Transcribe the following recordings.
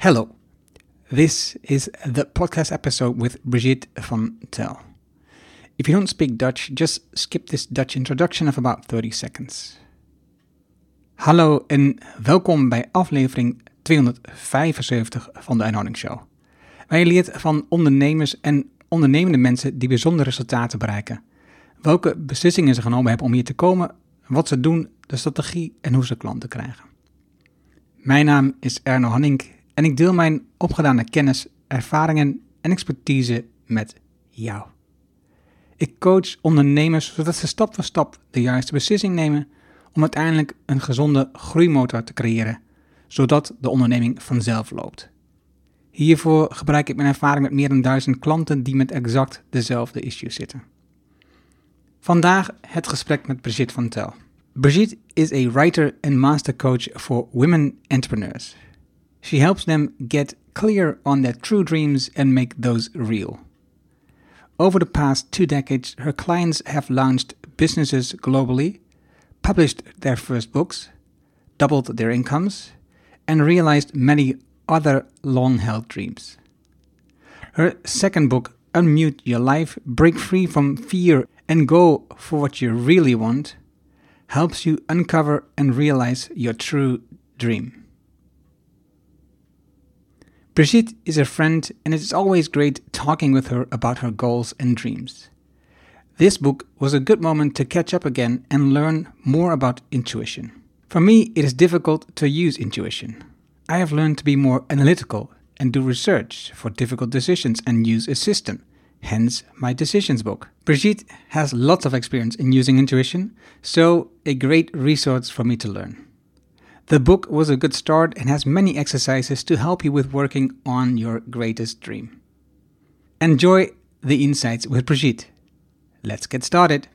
Hello. This is the podcast episode with Brigitte van Tel. If you don't speak Dutch, just skip this Dutch introduction of about 30 seconds. Hallo en welkom bij aflevering 275 van de Einhouding Show. Je leert van ondernemers en ondernemende mensen die bijzondere resultaten bereiken. Welke beslissingen ze genomen hebben om hier te komen, wat ze doen, de strategie en hoe ze klanten krijgen. Mijn naam is Erno Hanning en ik deel mijn opgedane kennis, ervaringen en expertise met jou. Ik coach ondernemers zodat ze stap voor stap de juiste beslissing nemen om uiteindelijk een gezonde groeimotor te creëren, zodat de onderneming vanzelf loopt. Hiervoor gebruik ik mijn ervaring met meer dan duizend klanten die met exact dezelfde issues zitten. Vandaag het gesprek met Brigitte van Tel. Brigitte is a writer and master coach for women entrepreneurs. She helps them get clear on their true dreams and make those real. Over the past two decades, her clients have launched businesses globally, published their first books, doubled their incomes, and realized many other long held dreams. Her second book, Unmute Your Life, Break Free from Fear and Go for What You Really Want, helps you uncover and realize your true dream. Brigitte is a friend, and it is always great talking with her about her goals and dreams. This book was a good moment to catch up again and learn more about intuition. For me, it is difficult to use intuition. I have learned to be more analytical and do research for difficult decisions and use a system, hence my decisions book. Brigitte has lots of experience in using intuition, so a great resource for me to learn. The book was a good start and has many exercises to help you with working on your greatest dream. Enjoy the insights with Brigitte. Let's get started.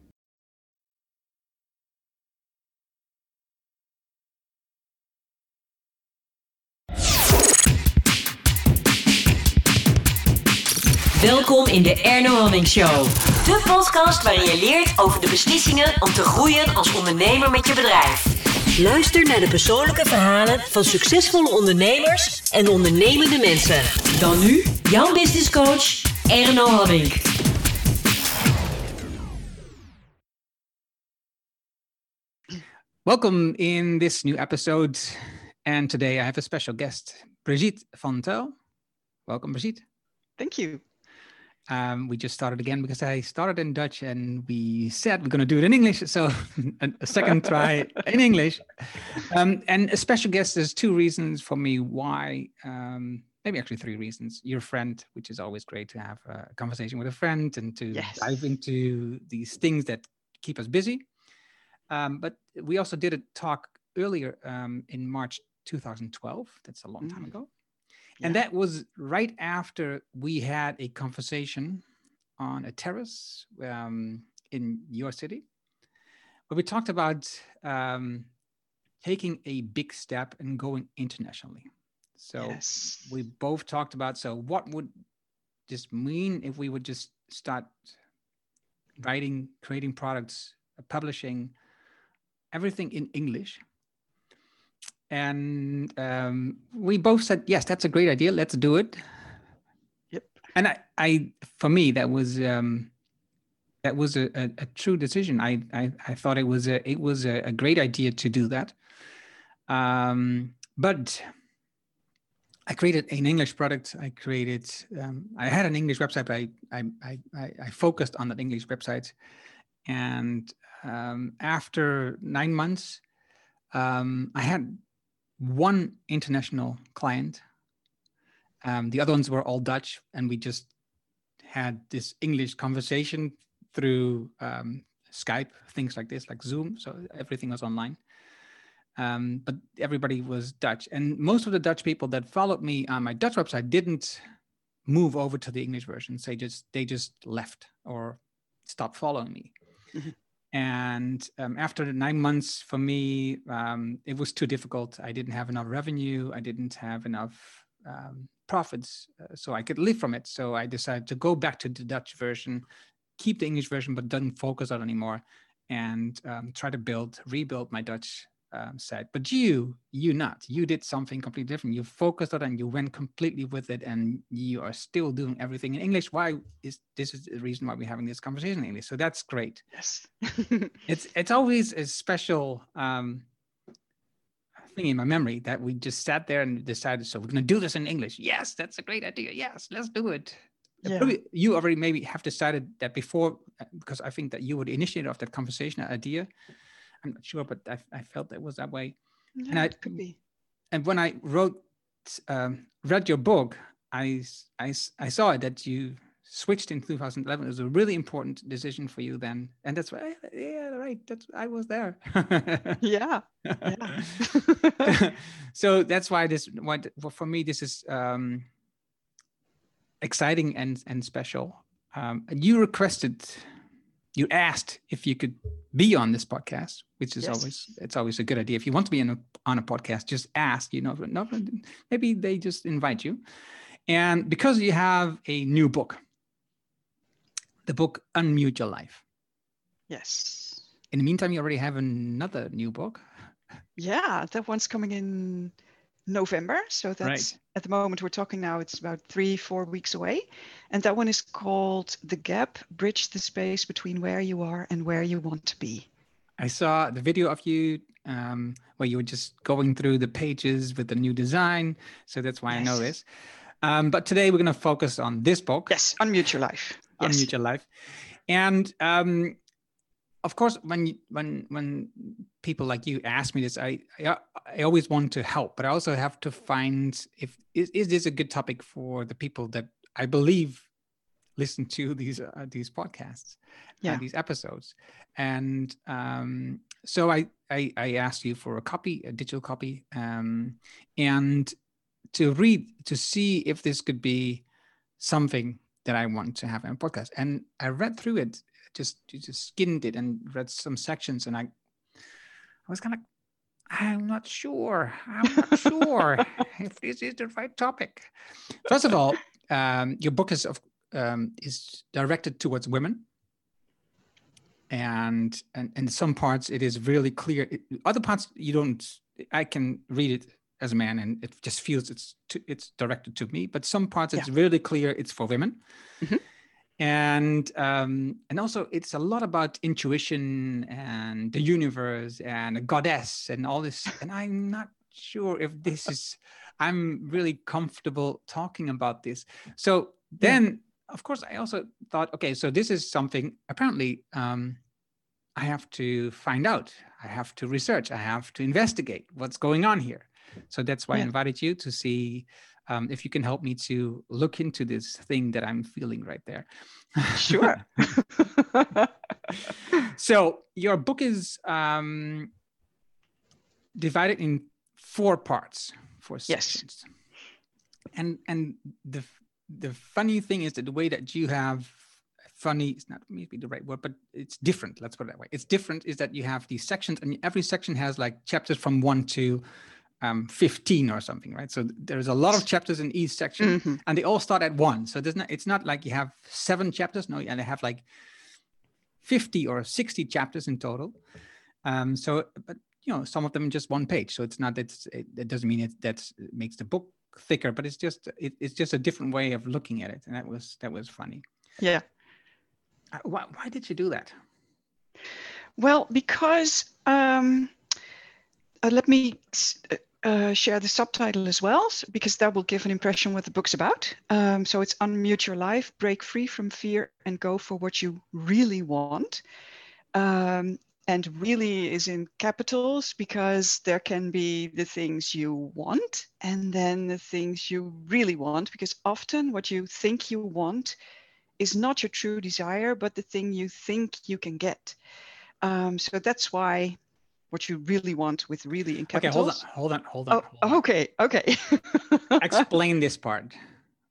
Welkom in de Erno Hannink Show. De podcast waarin je leert over de beslissingen om te groeien als ondernemer met je bedrijf. Luister naar de persoonlijke verhalen van succesvolle ondernemers en ondernemende mensen. Dan nu, jouw business coach, Erno Hamming. Welcome in this new episode. And today I have a special guest, Brigitte van Tel. Welcome, Brigitte. Thank you. Um, we just started again because I started in Dutch and we said we're going to do it in English. So a, second try in English. Um, and a special guest, there's two reasons for me why, um, maybe actually three reasons. Your friend, which is always great to have a conversation with a friend and to Yes. dive into these things that keep us busy. Um, but we also did a talk earlier um, in March 2012. That's a long time Mm. ago. And that was right after we had a conversation on a terrace um, in your city, where we talked about um, taking a big step and going internationally. So yes. we both talked about so what would this mean if we would just start writing, creating products, publishing everything in English. And um, we both said, yes, that's a great idea. Let's do it. Yep. And I, I for me, that was um, that was a, a, a true decision. I, I, I thought it was a, it was a, a great idea to do that. Um, but I created an English product. I created, um, I had an English website, but I, I, I, I, focused on that English website. And um, after nine months, um, I had one international client. Um, the other ones were all Dutch, and we just had this English conversation through um, Skype, things like this, like Zoom. So everything was online um, but everybody was Dutch. And most of the Dutch people that followed me on my Dutch website didn't move over to the English versions. They just they just left or stopped following me. Mhm. And um, after nine months, for me, um, it was too difficult. I didn't have enough revenue. I didn't have enough um, profits, uh, so I could live from it. So I decided to go back to the Dutch version, keep the English version, but don't focus on anymore, and um, try to build, rebuild my Dutch um, said. But you, you not. You did something completely different. You focused on it and you went completely with it, and you are still doing everything in English. Why is this is the reason why we're having this conversation in English? So that's great. Yes. It's it's always a special um, thing in my memory that we just sat there and decided. So we're gonna do this in English. Yes, that's a great idea. Yes, let's do it. Yeah. Probably you already maybe have decided that before, uh, because I think that you were the initiator of that conversation, idea. I'm not sure, but I, I felt it was that way. Yeah, I- it could be. And when I wrote, um, read your book, I I saw that you switched in 2011. It was a really important decision for you then, and that's why, yeah, right. That's I was there. Yeah. Yeah. so that's why this why th- for me this is um exciting and and special um and you requested you asked if you could be on this podcast which is Yes. always it's always a good idea if you want to be on a, on a podcast just ask you know no, maybe they just invite you and because you have a new book the book unmute your life yes. in the meantime you already have another new book Yeah, that one's coming in November. So that's at the moment we're talking now, it's about three, four weeks away. And that one is called The Gap Bridge the Space Between Where You Are and Where You Want to Be. I saw the video of you um, where you were just going through the pages with the new design. So that's why I know this. Um, but today we're going to focus on this book, Yes, Unmute Your Life. Yes. Unmute Your Life. And um, of course, when you, when when people like you ask me this, I, I I always want to help, but I also have to find if is, is this a good topic for the people that I believe listen to these uh, these podcasts, uh, Yeah. these episodes, and um, so I, I I asked you for a copy, a digital copy, um, and to read to see if this could be something that I want to have in a podcast. And I read through it, just just skimmed it and read some sections, and I I was kind of I'm not sure. I'm not sure if this is the right topic. First of all, um, your book is of um, is directed towards women, and and in some parts it is really clear. It- other parts you don't. I can read it as a man, and it just feels it's to, it's directed to me. But some parts it's really clear it's for women. Mhm. And um, and also it's a lot about intuition and the universe and a goddess and all this. And I'm not sure if this is. I'm really comfortable talking about this. So then, of course, I also thought, okay, so this is something apparently um, I have to find out. I have to research. I have to investigate what's going on here. So that's why I invited you to see um, if you can help me to look into this thing that I'm feeling right there. Sure. so your book is um, divided in four parts, four Yes. And and the the funny thing is that the way that you have funny is not maybe the right word, but it's different. Let's put it that way. It's different is that you have these sections, and every section has like chapters from one to um, 15 or something, right? So there's a lot of chapters in each section Mhm. and they all start at one. So there's not, it's not like you have seven chapters. No, and they have like 50 or 60 chapters in total. Um, so, but you know, some of them just one page. So it's not, it's, it, it doesn't mean it that makes the book thicker, but it's just, it, it's just a different way of looking at it. And that was, that was funny. Yeah. Uh, Why, why did you do that? Well, because um, uh, let me uh, uh, share the subtitle as well, because that will give an impression what the book's about. Um, so it's Unmute Your Life, Break Free from Fear, and Go for What You Really Want. Um, and really is in capitals because there can be the things you want and then the things you really want, because often what you think you want is not your true desire, but the thing you think you can get. Um, so that's why what you really want with really in capitals. Okay, hold on, hold on, hold on. Oh, hold on. okay, okay. Explain this part.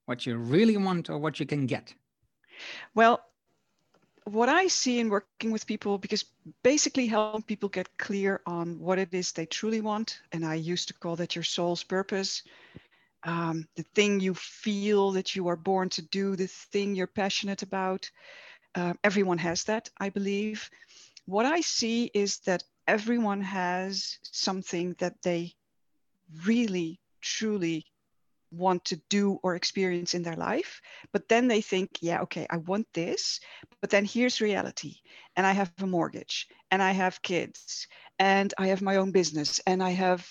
What you really want or what you can get. well, what I see in working with people, because basically helping people get clear on what it is they truly want, and I used to call that your soul's purpose, um, the thing you feel that you are born to do, the thing you're passionate about. Uh, everyone has that, I believe. What I see is that everyone has something that they really, truly want to do or experience in their life. But then they think, yeah, okay, I want this. But then here's reality. And I have a mortgage and I have kids and I have my own business and I have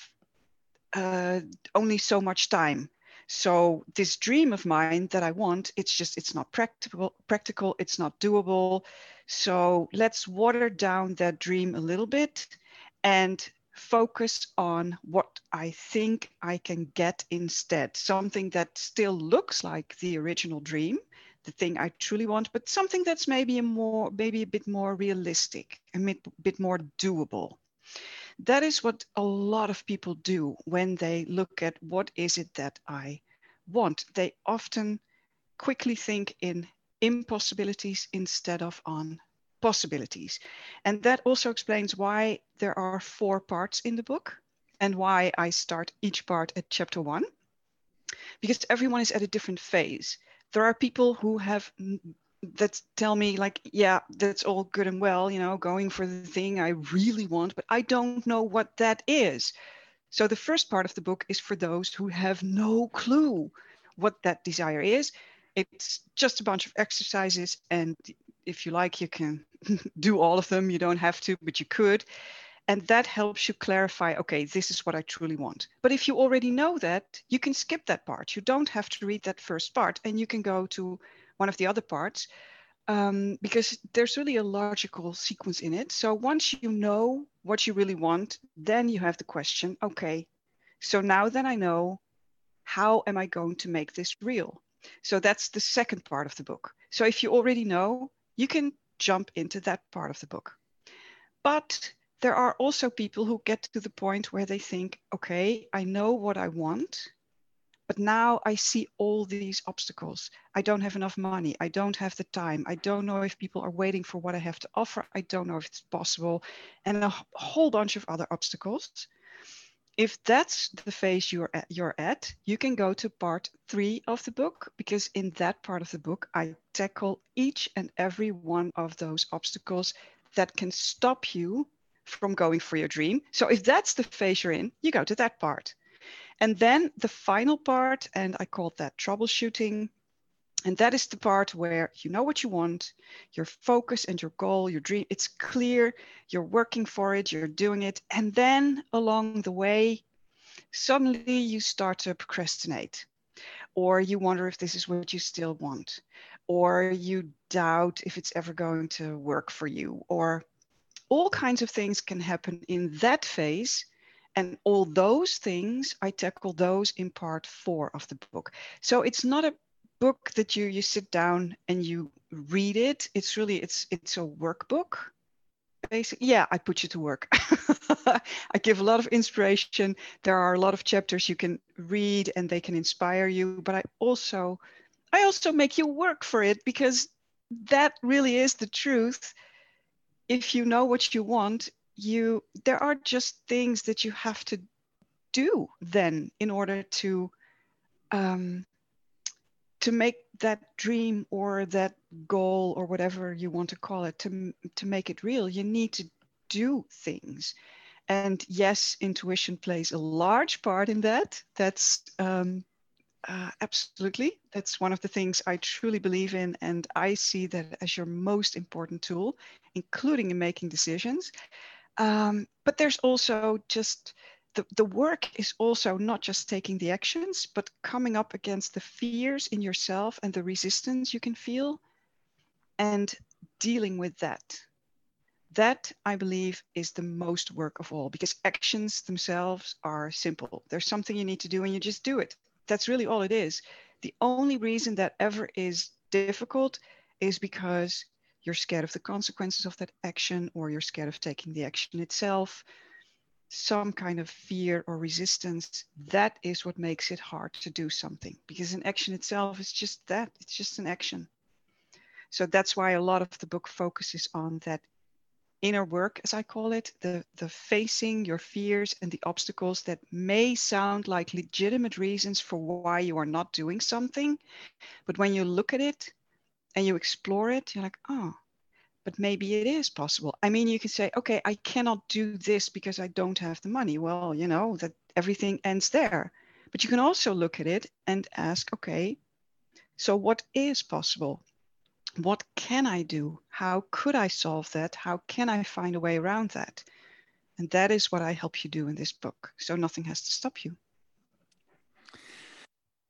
uh, only so much time. So this dream of mine that I want, it's just it's not practical. Practical. It's not doable. So let's water down that dream a little bit and focus on what I think I can get instead. Something that still looks like the original dream, the thing I truly want, but something that's maybe a more, maybe a bit more realistic, a bit more doable. That is what a lot of people do when they look at what is it that I want. They often quickly think in impossibilities instead of on possibilities. And that also explains why there are four parts in the book and why I start each part at chapter one. Because everyone is at a different phase. There are people who have that tell me like yeah that's all good and well you know going for the thing i really want but i don't know what that is so the first part of the book is for those who have no clue what that desire is it's just a bunch of exercises and if you like, you can do all of them. You don't have to, but you could. And that helps you clarify, okay, this is what I truly want. But if you already know that, you can skip that part. You don't have to read that first part and you can go to one of the other parts um, because there's really a logical sequence in it. So once you know what you really want, then you have the question, okay, so now that I know, how am I going to make this real? So that's the second part of the book. So if you already know, you can jump into that part of the book. But there are also people who get to the point where they think, okay, I know what I want, but now I see all these obstacles. I don't have enough money. I don't have the time. I don't know if people are waiting for what I have to offer. I don't know if it's possible, and a whole bunch of other obstacles if that's the phase you're at, you're at, you can go to part three of the book because in that part of the book, I tackle each and every one of those obstacles that can stop you from going for your dream. So if that's the phase you're in, you go to that part. And then the final part, and I called that troubleshooting, and that is the part where you know what you want, your focus and your goal, your dream, it's clear, you're working for it, you're doing it. And then along the way, suddenly you start to procrastinate, or you wonder if this is what you still want, or you doubt if it's ever going to work for you, or all kinds of things can happen in that phase. And all those things, I tackle those in part four of the book. So it's not a book that you you sit down and you read it. It's really it's it's a workbook basically yeah i put you to work. I give a lot of inspiration. There are a lot of chapters you can read and they can inspire you but i also i also make you work for it because that really is the truth. If you know what you want you there are just things that you have to do then in order to um, to make that dream or that goal or whatever you want to call it to, to make it real. You need to do things. And yes intuition plays a large part in that. That's um, uh, absolutely. That's one of the things i truly believe in and i see that as your most important tool including in making decisions um, but there's also just the, the work is also not just taking the actions, but coming up against the fears in yourself and the resistance you can feel and dealing with that. That, I believe, is the most work of all because actions themselves are simple. There's something you need to do and you just do it. That's really all it is. The only reason that ever is difficult is because you're scared of the consequences of that action or you're scared of taking the action itself some kind of fear or resistance, that is what makes it hard to do something because an action itself is just that, it's just an action. So that's why a lot of the book focuses on that inner work, as I call it, the, the facing your fears and the obstacles that may sound like legitimate reasons for why you are not doing something. But when you look at it and you explore it, you're like, oh, but maybe it is possible. I mean, you can say, okay, I cannot do this because I don't have the money. Well, you know, that everything ends there. But you can also look at it and ask, okay, so what is possible? What can I do? How could I solve that? How can I find a way around that? And that is what I help you do in this book. So nothing has to stop you.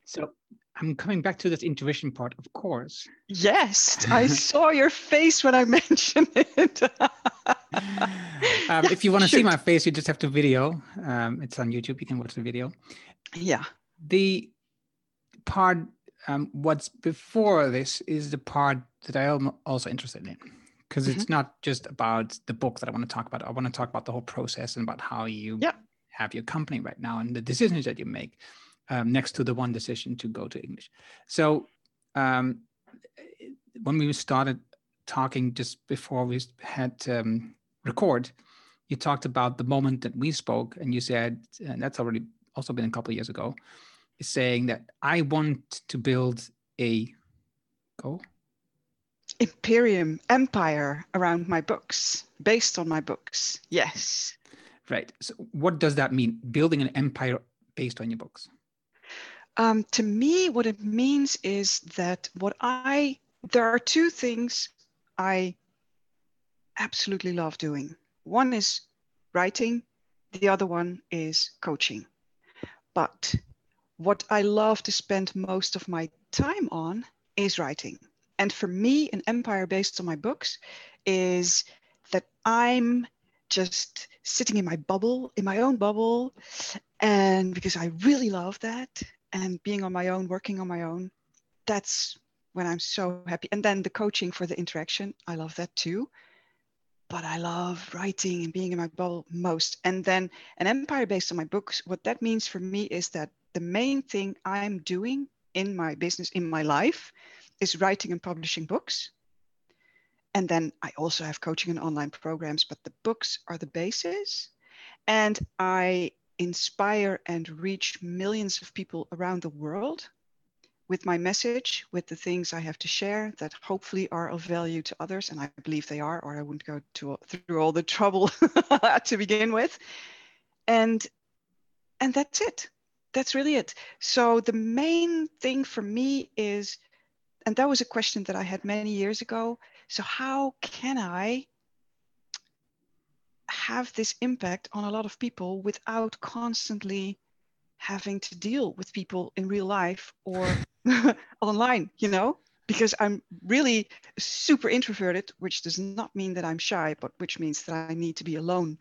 So I'm coming back to this intuition part, of course. Yes, I saw your face when I mentioned it. um, if you want to see my face, you just have to video. Um, it's on YouTube. You can watch the video. Yeah. The part, um, what's before this is the part that I am also interested in because mm-hmm. it's not just about the book that I want to talk about. I want to talk about the whole process and about how you yeah. have your company right now and the decisions that you make um, next to the one decision to go to English. So um, when we started talking just before we had um, record, you talked about the moment that we spoke, and you said, and that's already also been a couple of years ago, is saying that I want to build a go imperium empire around my books based on my books. Yes. Right. So what does that mean? Building an empire based on your books um, to me, what it means is that what I, there are two things I absolutely love doing. One is writing, the other one is coaching. But what I love to spend most of my time on is writing. And for me, an empire based on my books is that I'm just sitting in my bubble, in my own bubble. And because I really love that and being on my own, working on my own, that's when I'm so happy. And then the coaching for the interaction, I love that too. But I love writing and being in my bubble most. And then an empire based on my books, what that means for me is that the main thing I'm doing in my business, in my life, is writing and publishing books. And then I also have coaching and online programs, but the books are the basis. And I inspire and reach millions of people around the world with my message, with the things I have to share that hopefully are of value to others. And I believe they are, or I wouldn't go to, through all the trouble to begin with. And, and that's it. That's really it. So the main thing for me is, and that was a question that I had many years ago. So how can I have this impact on a lot of people without constantly having to deal with people in real life or online, you know? Because I'm really super introverted, which does not mean that I'm shy, but which means that I need to be alone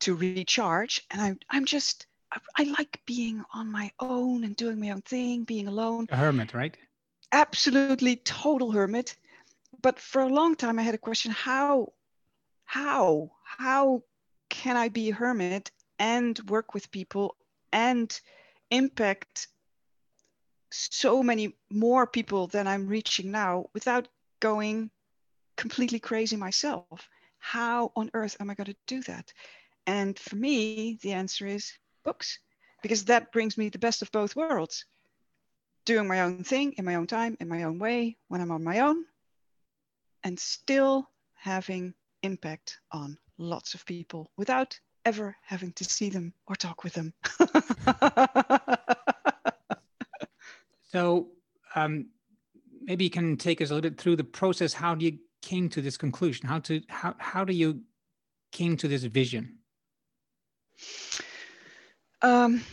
to recharge. And I'm, I'm just, I, I like being on my own and doing my own thing, being alone. A hermit, right? Absolutely total hermit. But for a long time, I had a question how how how can i be a hermit and work with people and impact so many more people than i'm reaching now without going completely crazy myself? How on earth am i going to do that? And for me the answer is books because that brings me the best of both worlds. Doing my own thing in my own time in my own way when i'm on my own and still having impact on lots of people without ever having to see them or talk with them. so um, maybe you can take us a little bit through the process. How do you came to this conclusion? How to how how do you came to this vision? Um,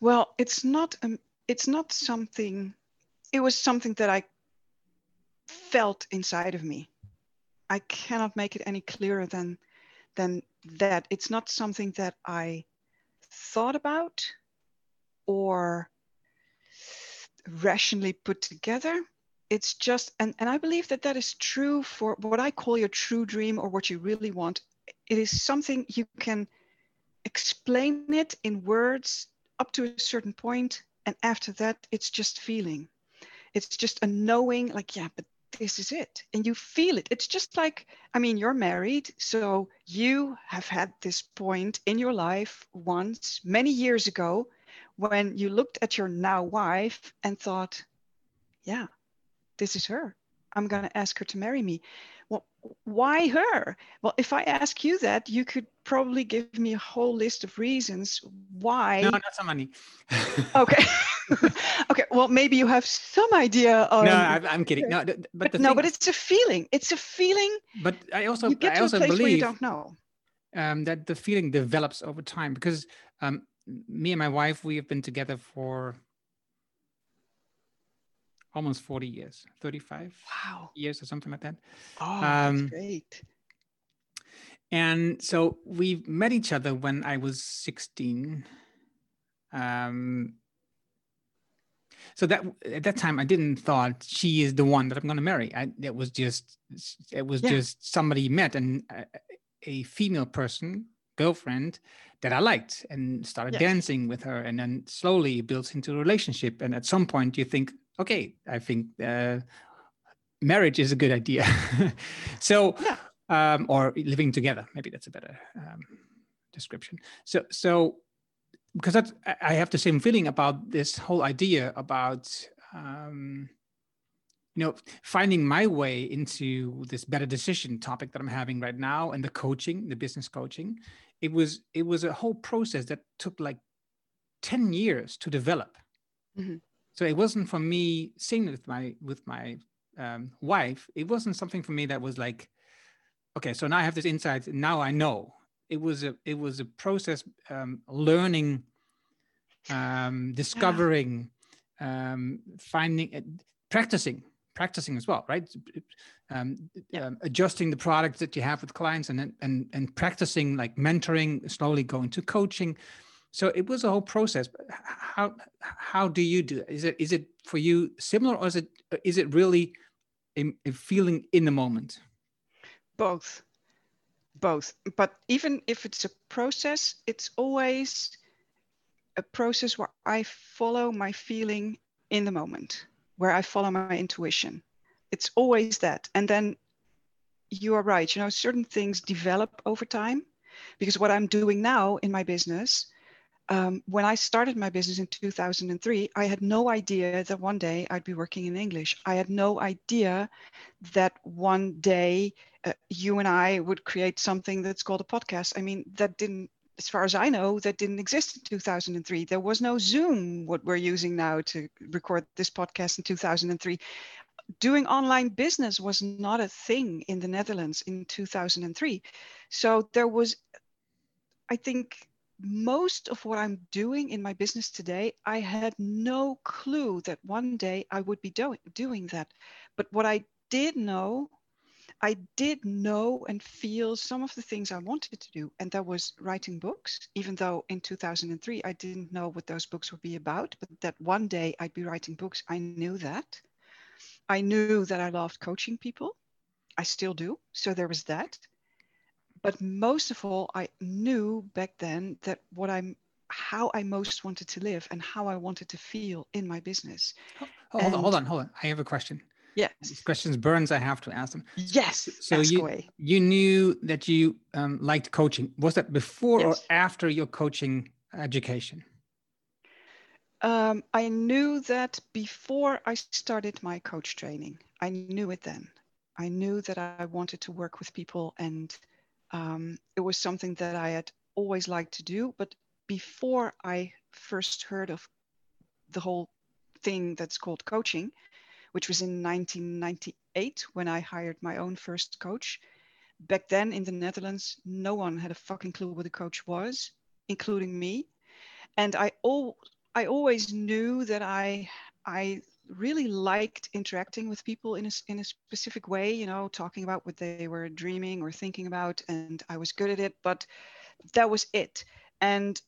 well, it's not um, it's not something. It was something that I felt inside of me. I cannot make it any clearer than than that. It's not something that I thought about or rationally put together. It's just, and, and I believe that that is true for what I call your true dream or what you really want. It is something you can explain it in words up to a certain point, and after that, it's just feeling. It's just a knowing, like, yeah, but this is it and you feel it. It's just like i mean you're married so you have had this point in your life once many years ago when you looked at your now wife and thought yeah this is her I'm going to ask her to marry me. Well, why her? Well, if I ask you that, you could probably give me a whole list of reasons why. No, not so many. okay. okay. Well, maybe you have some idea. On, no, I, am kidding. No, but, but no, thing, but it's a feeling. It's a feeling. But I also, you get I to also a place believe where you don't know. Um, that the feeling develops over time because um, me and my wife, we have been together for almost 40 years, 35 wow. years or something like that. Oh, um, that's great. And so we met each other when I was 16. Um, so that at that time I didn't thought she is the one that I'm going to marry. I, it was just it was yeah. just somebody met and a, a, female person girlfriend that I liked and started yes. dancing with her and then slowly built into a relationship. And at some point you think, okay, I think uh, marriage is a good idea. so, yeah. um, or living together, maybe that's a better um, description. So, so because that's, I have the same feeling about this whole idea about, um, you know, finding my way into this better decision topic that I'm having right now and the coaching, the business coaching. It was it was a whole process that took like 10 years to develop. Mm-hmm so it wasn't for me seeing with my with my um, wife. It wasn't something for me that was like okay so now i have this insight. Now i know. It was a it was a process um, learning um, discovering um, finding uh, practicing practicing as well right? Um, yeah. um, adjusting the products that you have with clients and and and practicing like mentoring slowly going to coaching so it was a whole process how how do you do it? Is it is it for you similar or is it is it really a, a feeling in the moment? Both. Both. But even if it's a process it's always a process where i follow my feeling in the moment where i follow my intuition. It's always that. And then you are right. You know certain things develop over time because what i'm doing now in my business um, when I started my business in 2003, I had no idea that one day I'd be working in English. I had no idea that one day uh, you and I would create something that's called a podcast. I mean, that didn't, as far as I know, that didn't exist in 2003. There was no Zoom, what we're using now to record this podcast in 2003. Doing online business was not a thing in the Netherlands in 2003. So there was, I think, most of what I'm doing in my business today, I had no clue that one day I would be do- doing that. But what I did know, I did know and feel some of the things I wanted to do. And that was writing books, even though in 2003 I didn't know what those books would be about. But that one day I'd be writing books, I knew that. I knew that I loved coaching people. I still do. So there was that but most of all, I knew back then that what I'm how I most wanted to live and how I wanted to feel in my business. hold and, on, hold on, hold on. I have a question. Yes. These questions burns. I have to ask them. Yes. So you away. you knew that you um, liked coaching. Was that before yes. or after your coaching education? Um, I knew that before I started my coach training. I knew it then. I knew that I wanted to work with people and um, it was something that I had always liked to do. But before I first heard of the whole thing that's called coaching, which was in 1998 when I hired my own first coach. Back then in the Netherlands, no one had a fucking clue what a coach was, including me. And I all I always knew that I I really liked interacting with people in a, in a specific way, you know, talking about what they were dreaming or thinking about. And I was good at it, but that was it. And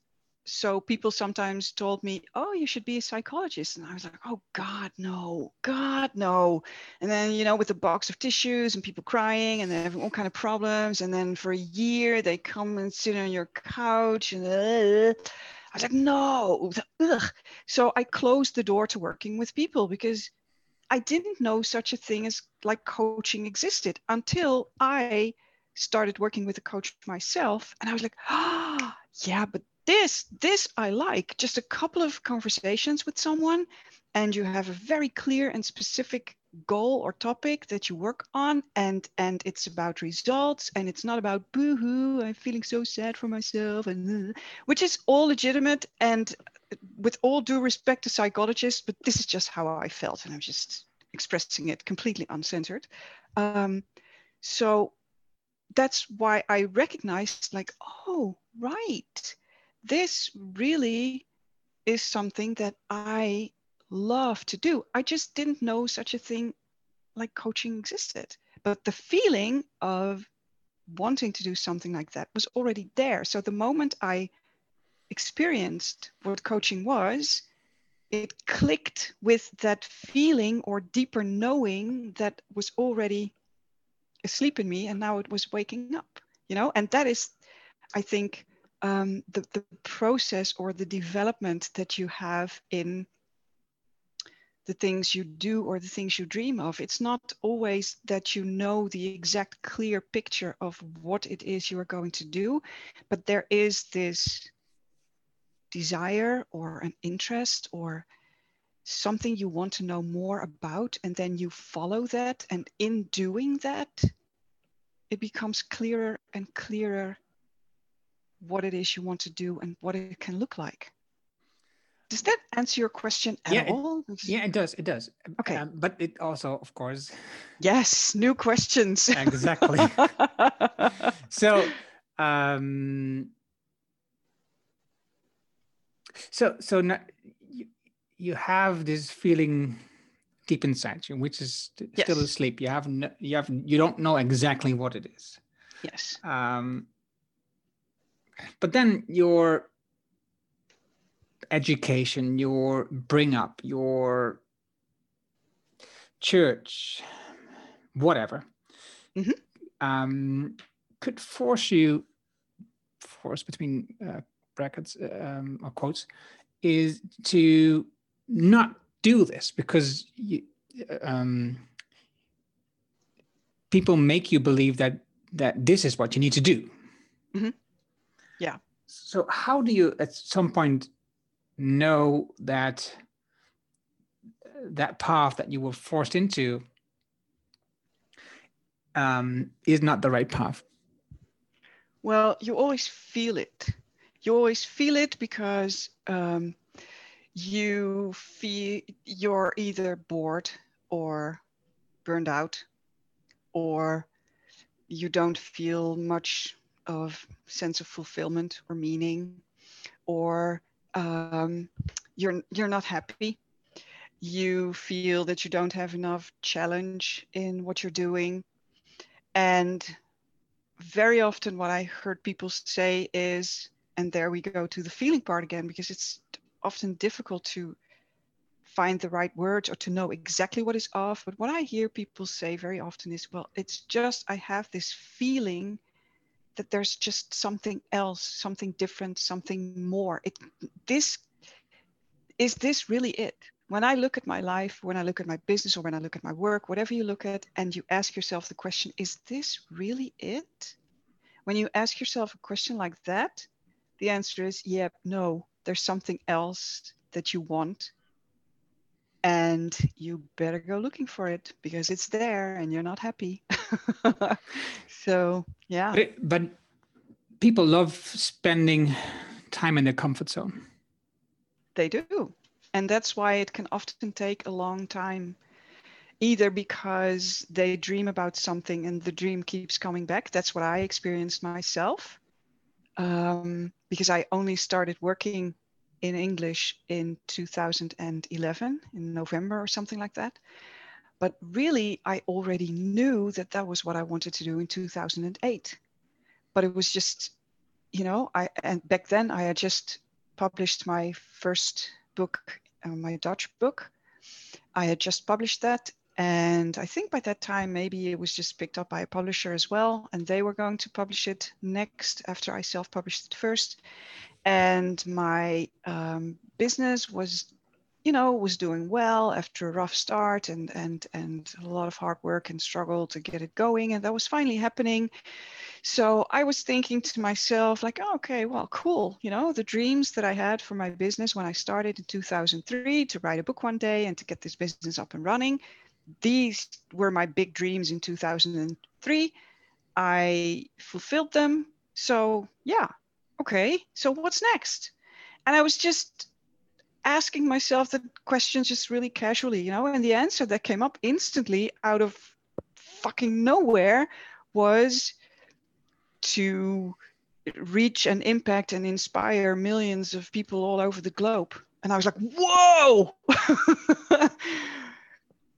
so people sometimes told me, oh, you should be a psychologist. And I was like, oh, God, no, God, no. And then, you know, with a box of tissues and people crying and they have all kind of problems. And then for a year, they come and sit on your couch and uh, I was like, no, ugh. So I closed the door to working with people because I didn't know such a thing as like coaching existed until I started working with a coach myself. And I was like, ah, oh, yeah, but this, this I like. Just a couple of conversations with someone, and you have a very clear and specific goal or topic that you work on and and it's about results and it's not about boo-hoo i'm feeling so sad for myself and which is all legitimate and with all due respect to psychologists but this is just how i felt and i'm just expressing it completely uncensored. Um, so that's why i recognized like oh right. This really is something that i love to do. I just didn't know such a thing like coaching existed. But the feeling of wanting to do something like that was already there. So the moment I experienced what coaching was, it clicked with that feeling or deeper knowing that was already asleep in me and now it was waking up you know and that is i think um, the, the process or the development that you have in the things you do or the things you dream of. It's not always that you know the exact clear picture of what it is you are going to do, but there is this desire or an interest or something you want to know more about, and then you follow that. And in doing that, it becomes clearer and clearer what it is you want to do and what it can look like. Does that answer your question at yeah, all? It, yeah, it does. It does. Okay. Um, but it also, of course. Yes, new questions. exactly. so, um, so, so now you, you have this feeling deep inside you, which is yes. still asleep. You have, no, you have, you don't know exactly what it is. Yes. Um, but then your education, your bring up, your church, whatever, mm-hmm. um, could force you, force between uh, brackets um, or quotes, is to not do this because you, um, people make you believe that that this is what you need to do. Mm-hmm. Yeah. So how do you at some point know that that path that you were forced into um, is not the right path? Well, you always feel it. You always feel it because um, you feel you're either bored or burned out, or you don't feel much of sense of fulfillment or meaning, or um, you're you're not happy. You feel that you don't have enough challenge in what you're doing. And very often what i heard people say is and there we go to the feeling part again because it's often difficult to find the right words or to know exactly what is off. But what i hear people say very often is well it's just i have this feeling that there's just something else, something different, something more. It this is this really it? When I look at my life, when I look at my business, or when I look at my work, whatever you look at, and you ask yourself the question, is this really it? When you ask yourself a question like that, the answer is, yeah, no, there's something else that you want. And you better go looking for it because it's there and you're not happy. so yeah. But, but, people love spending time in their comfort zone. They do. And that's why it can often take a long time either because they dream about something and the dream keeps coming back. That's what i experienced myself um, because i only started working in english in 2011 in november or something like that but really, I already knew that that was what I wanted to do in 2008. But it was just, you know, I and back then I had just published my first book, uh, my Dutch book. I had just published that. And I think by that time, maybe it was just picked up by a publisher as well. And they were going to publish it next after I self published it first. And my um, business was you know, was doing well after a rough start and and and a lot of hard work and struggle to get it going, and that was finally happening. So I was thinking to myself, like, oh, okay, well, cool. You know, the dreams that I had for my business when I started in 2003 to write a book one day and to get this business up and running, these were my big dreams in 2003. I fulfilled them. So, yeah, okay, so what's next? And I was just asking myself the questions just really casually, you know, and the answer that came up instantly out of fucking nowhere was to reach and impact and inspire millions of people all over the globe. And I was like, whoa,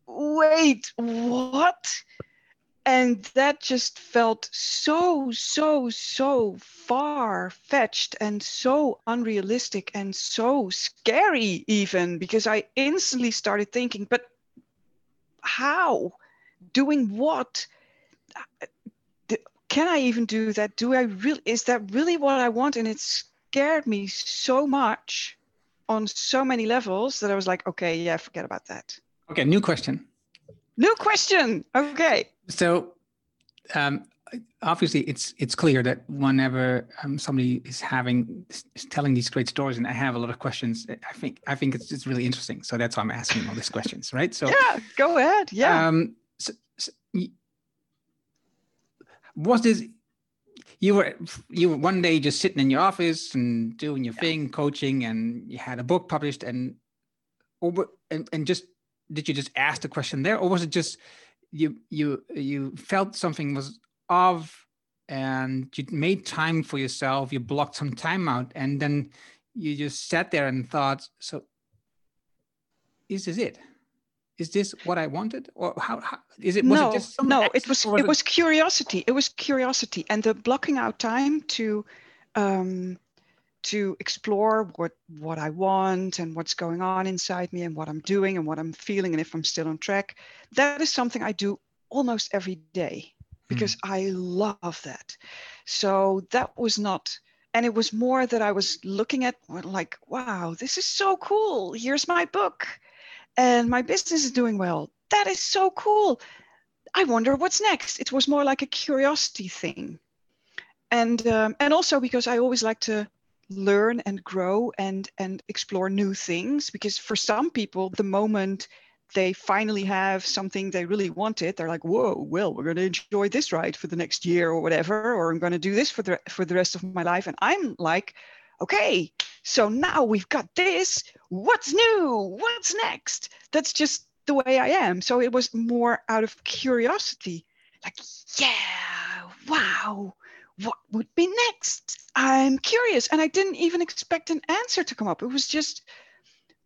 wait, what? And that just felt so, so, so far fetched and so unrealistic and so scary, even because I instantly started thinking, but how? Doing what? Can I even do that? Do I really, is that really what I want? And it scared me so much on so many levels that I was like, okay, yeah, forget about that. Okay, new question. New question. Okay. So, um, obviously, it's it's clear that whenever um, somebody is having is telling these great stories, and I have a lot of questions, I think I think it's it's really interesting. So that's why I'm asking all these questions, right? So yeah, go ahead. Yeah. Um, so, so, was this you were you were one day just sitting in your office and doing your yeah. thing coaching and you had a book published and over and, and just did you just ask the question there or was it just you you you felt something was off and you made time for yourself you blocked some time out and then you just sat there and thought so is this it is this what I wanted, or how, how is it? Was no, it just no. It was it, it was curiosity. It was curiosity, and the blocking out time to um, to explore what what I want and what's going on inside me and what I'm doing and what I'm feeling and if I'm still on track. That is something I do almost every day because mm. I love that. So that was not and it was more that I was looking at like, wow, this is so cool. Here's my book and my business is doing well. That is so cool. I wonder what's next. It was more like a curiosity thing, and um, and also because I always like to learn and grow and and explore new things. Because for some people, the moment they finally have something they really wanted, they're like, "Whoa, well, we're going to enjoy this ride for the next year or whatever, or I'm going to do this for the for the rest of my life." And I'm like, "Okay, so now we've got this. What's new? What's next? That's just the way I am. So it was more out of curiosity. Like, yeah, wow, what would be next? I'm curious. And I didn't even expect an answer to come up. It was just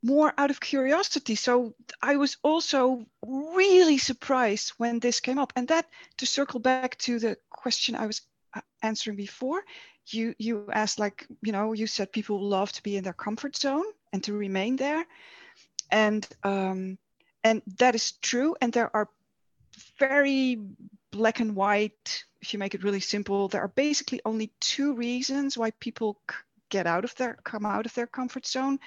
more out of curiosity. So I was also really surprised when this came up. And that, to circle back to the question I was uh, answering before, you you asked like you know you said people love to be in their comfort zone and to remain there and um, and that is true and there are very black and white if you make it really simple there are basically only two reasons why people get out of their come out of their comfort zone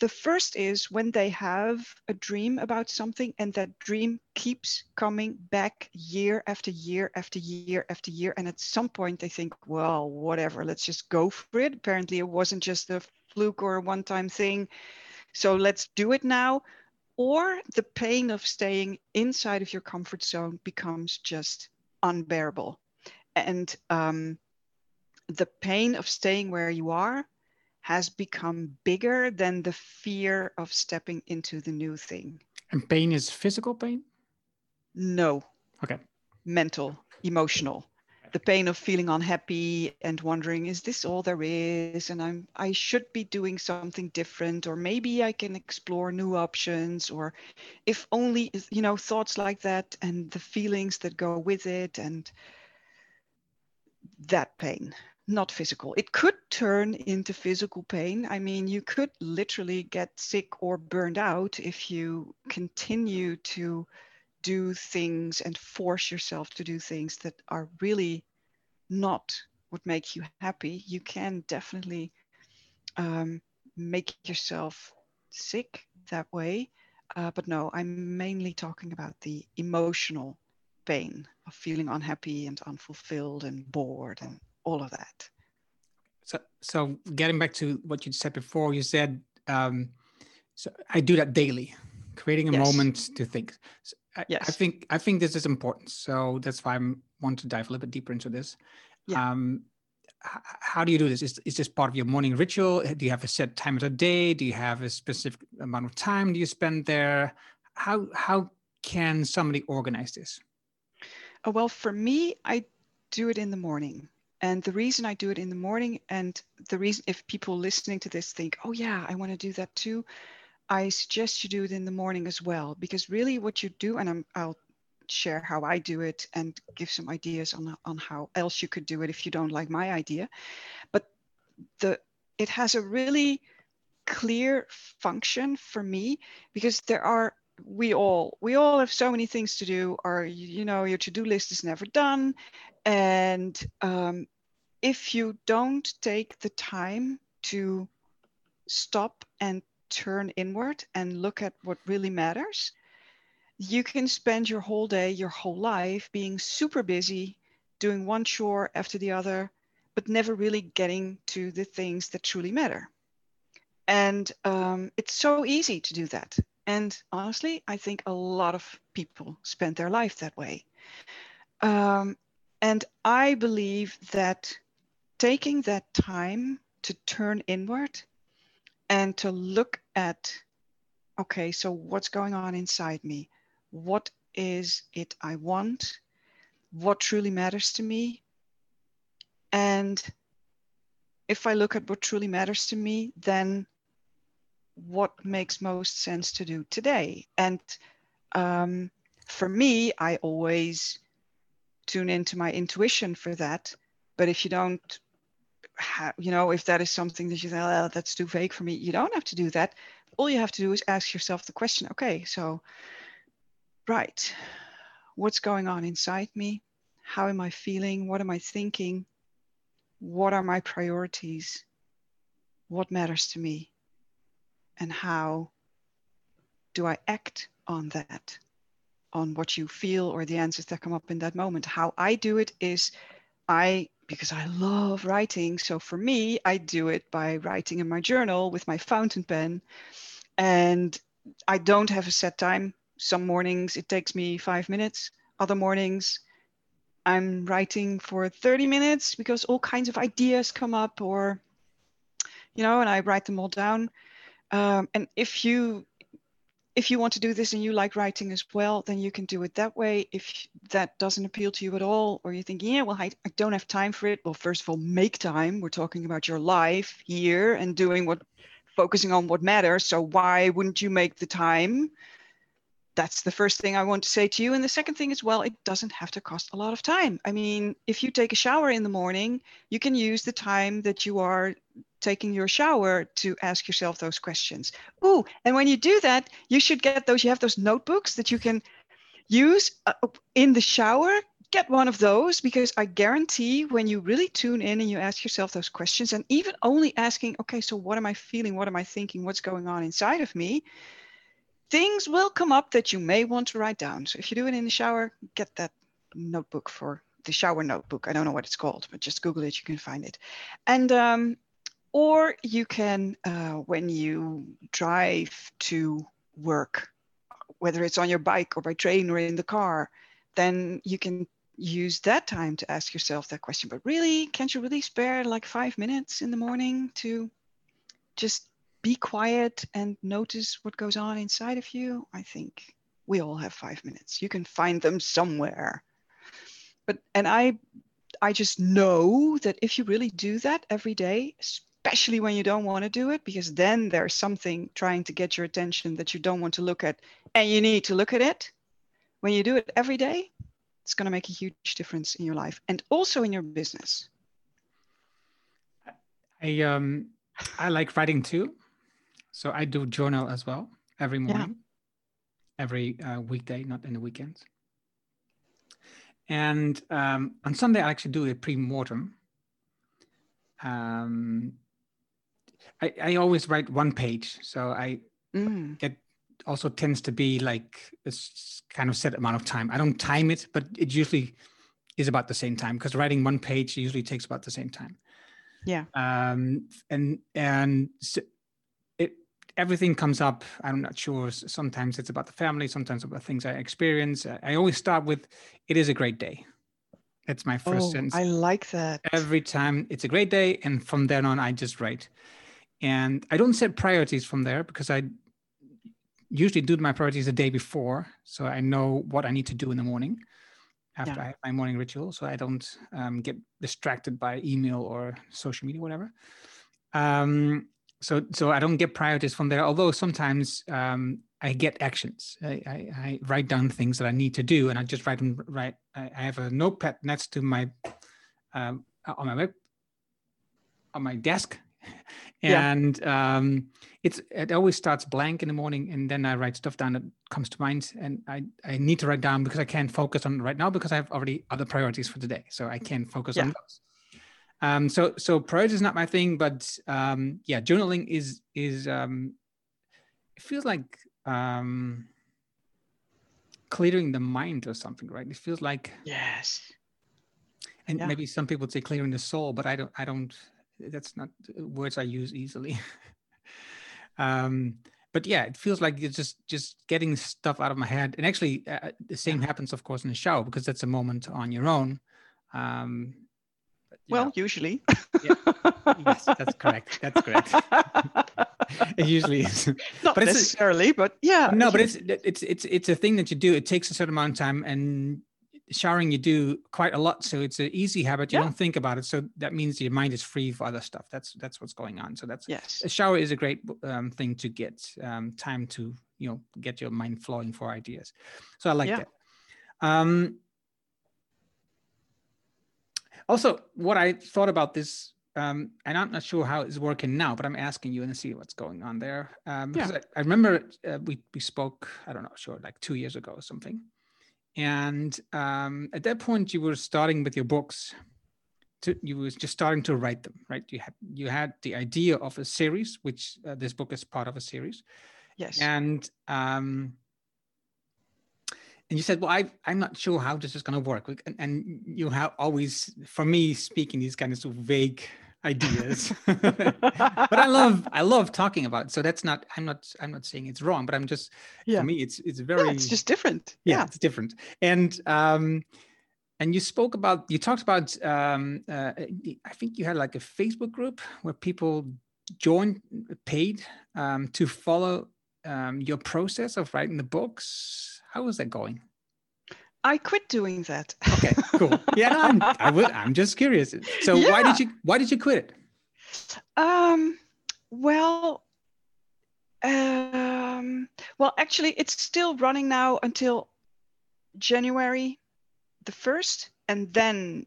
the first is when they have a dream about something and that dream keeps coming back year after year after year after year. And at some point they think, well, whatever, let's just go for it. Apparently it wasn't just a fluke or a one time thing. So let's do it now. Or the pain of staying inside of your comfort zone becomes just unbearable. And um, the pain of staying where you are has become bigger than the fear of stepping into the new thing. And pain is physical pain? No. Okay. Mental, emotional. The pain of feeling unhappy and wondering, is this all there is? And I'm I should be doing something different, or maybe I can explore new options, or if only you know, thoughts like that and the feelings that go with it and that pain not physical. It could turn into physical pain. I mean, you could literally get sick or burned out if you continue to do things and force yourself to do things that are really not what make you happy. You can definitely um, make yourself sick that way. Uh, but no, I'm mainly talking about the emotional pain of feeling unhappy and unfulfilled and bored and all of that. So, so getting back to what you said before, you said, um, so I do that daily, creating a Yes. moment to think. So I, I think I think this is important. So that's why I want to dive a little bit deeper into this. Yeah. Um, h- how do you do this? Is, is this part of your morning ritual? Do you have a set time of the day? Do you have a specific amount of time do you spend there? How how can somebody organize this? Uh, well, for me, I do it in the morning. And the reason I do it in the morning, and the reason if people listening to this think, oh, yeah, I want to do that too, I suggest you do it in the morning as well. Because really, what you do, and I'm, I'll share how I do it and give some ideas on, on how else you could do it if you don't like my idea. But the it has a really clear function for me because there are we all we all have so many things to do or you know your to-do list is never done and um, if you don't take the time to stop and turn inward and look at what really matters you can spend your whole day your whole life being super busy doing one chore after the other but never really getting to the things that truly matter and um, it's so easy to do that and honestly, I think a lot of people spend their life that way. Um, and I believe that taking that time to turn inward and to look at, okay, so what's going on inside me? What is it I want? What truly matters to me? And if I look at what truly matters to me, then what makes most sense to do today. And um, for me, I always tune into my intuition for that. But if you don't, have, you know, if that is something that you think, oh, that's too vague for me, you don't have to do that. All you have to do is ask yourself the question okay, so, right, what's going on inside me? How am I feeling? What am I thinking? What are my priorities? What matters to me? and how do I act on that, on what you feel or the answers that come up in that moment. How I do it is I, because I love writing, so for me, I do it by writing in my journal with my fountain pen. And I don't have a set time. Some mornings it takes me five minutes, other mornings I'm writing for 30 minutes because all kinds of ideas come up or you know and i write them all down. Um, and if you if you want to do this and you like writing as well then you can do it that way. If that doesn't appeal to you at all or you think yeah well I, I don't have time for it well first of all make time. We're talking about your life here and doing what focusing on what matters. So why wouldn't you make the time that's the first thing I want to say to you. And the second thing is, well, it doesn't have to cost a lot of time. I mean, if you take a shower in the morning, you can use the time that you are taking your shower to ask yourself those questions. Ooh, and when you do that, you should get those, you have those notebooks that you can use uh, in the shower. Get one of those because I guarantee when you really tune in and you ask yourself those questions, and even only asking, okay, so what am I feeling? What am I thinking? What's going on inside of me? Things will come up that you may want to write down. So if you do it in the shower, get that notebook for the shower notebook. I don't know what it's called, but just Google it, you can find it. And um, or you can, uh, when you drive to work, whether it's on your bike or by train or in the car, then you can use that time to ask yourself that question. But really, can't you really spare like five minutes in the morning to just be quiet and notice what goes on inside of you, I think we all have five minutes. You can find them somewhere. But and I I just know that if you really do that every day, especially when you don't want to do it, because then there's something trying to get your attention that you don't want to look at, and you need to look at it. When you do it every day, it's going to make a huge difference in your life and also in your business. I um I like writing too. So I do journal as well every morning, yeah. every uh, weekday, not in the weekends. And um, on Sunday, I actually do a pre-mortem. Um, I, I always write one page, so I mm. get also tends to be like a kind of set amount of time. I don't time it, but it usually is about the same time because writing one page usually takes about the same time. Yeah. Um, and and everything comes up. I'm not sure. Sometimes it's about the family, sometimes about things I experience. I always start with, "It is a great day." That's my first oh, sentence. I like that. Every time it's a great day, and from then on, I just write. And I don't set priorities from there because I usually do my priorities the day before, so I know what I need to do in the morning after yeah. I have my morning ritual, so I don't um, get distracted by email or social media, whatever. Um, so so I don't get priorities from there. Although sometimes um, I get actions. I, I, I, write down things that I need to do, and I just write them. Right. I, I have a notepad next to my um, on my web on my desk, and yeah. um, it's it always starts blank in the morning, and then I write stuff down that comes to mind, and I I need to write down because I can't focus on right now because I have already other priorities for today, so I can't focus yeah. on those. Um, so so priority is not my thing, but um, yeah, journaling is is um, it feels like um, clearing the mind or something, right? It feels like yes, and yeah. maybe some people would say clearing the soul, but I don't I don't. That's not words I use easily. um, but yeah, it feels like it's just just getting stuff out of my head. And actually, uh, the same happens, of course, in the shower because that's a moment on your own. Um, well, know. usually. yeah. Yes, that's correct. That's correct. it usually is. Not but necessarily, a, but yeah. No, but it's it's it's it's a thing that you do. It takes a certain amount of time, and showering you do quite a lot. So it's an easy habit. You yeah. don't think about it. So that means your mind is free for other stuff. That's that's what's going on. So that's yes. A shower is a great um, thing to get um, time to you know get your mind flowing for ideas. So I like yeah. that. Um, also, what I thought about this, um, and I'm not sure how it's working now, but I'm asking you and see what's going on there. Um, because yeah. I, I, remember uh, we we spoke, I don't know, sure, like two years ago or something. And um, at that point, you were starting with your books. To, you was just starting to write them, right? You had you had the idea of a series, which uh, this book is part of a series. Yes. And um, and you said, "Well, I, I'm not sure how this is going to work." And, and, you have always, for me, speaking these kind of, sort of vague ideas. but I love, I love talking about. It. So that's not. I'm not. I'm not saying it's wrong, but I'm just. Yeah. For me, it's it's very. Yeah, it's just different. Yeah, yeah, it's different. And um, and you spoke about, you talked about. Um, uh, I think you had like a Facebook group where people joined, paid um, to follow um, your process of writing the books how was that going? I quit doing that. okay, cool. Yeah, I'm, I would. I'm just curious. So yeah. why did you why did you quit it? Um, well, um, well, actually, it's still running now until January the first, and then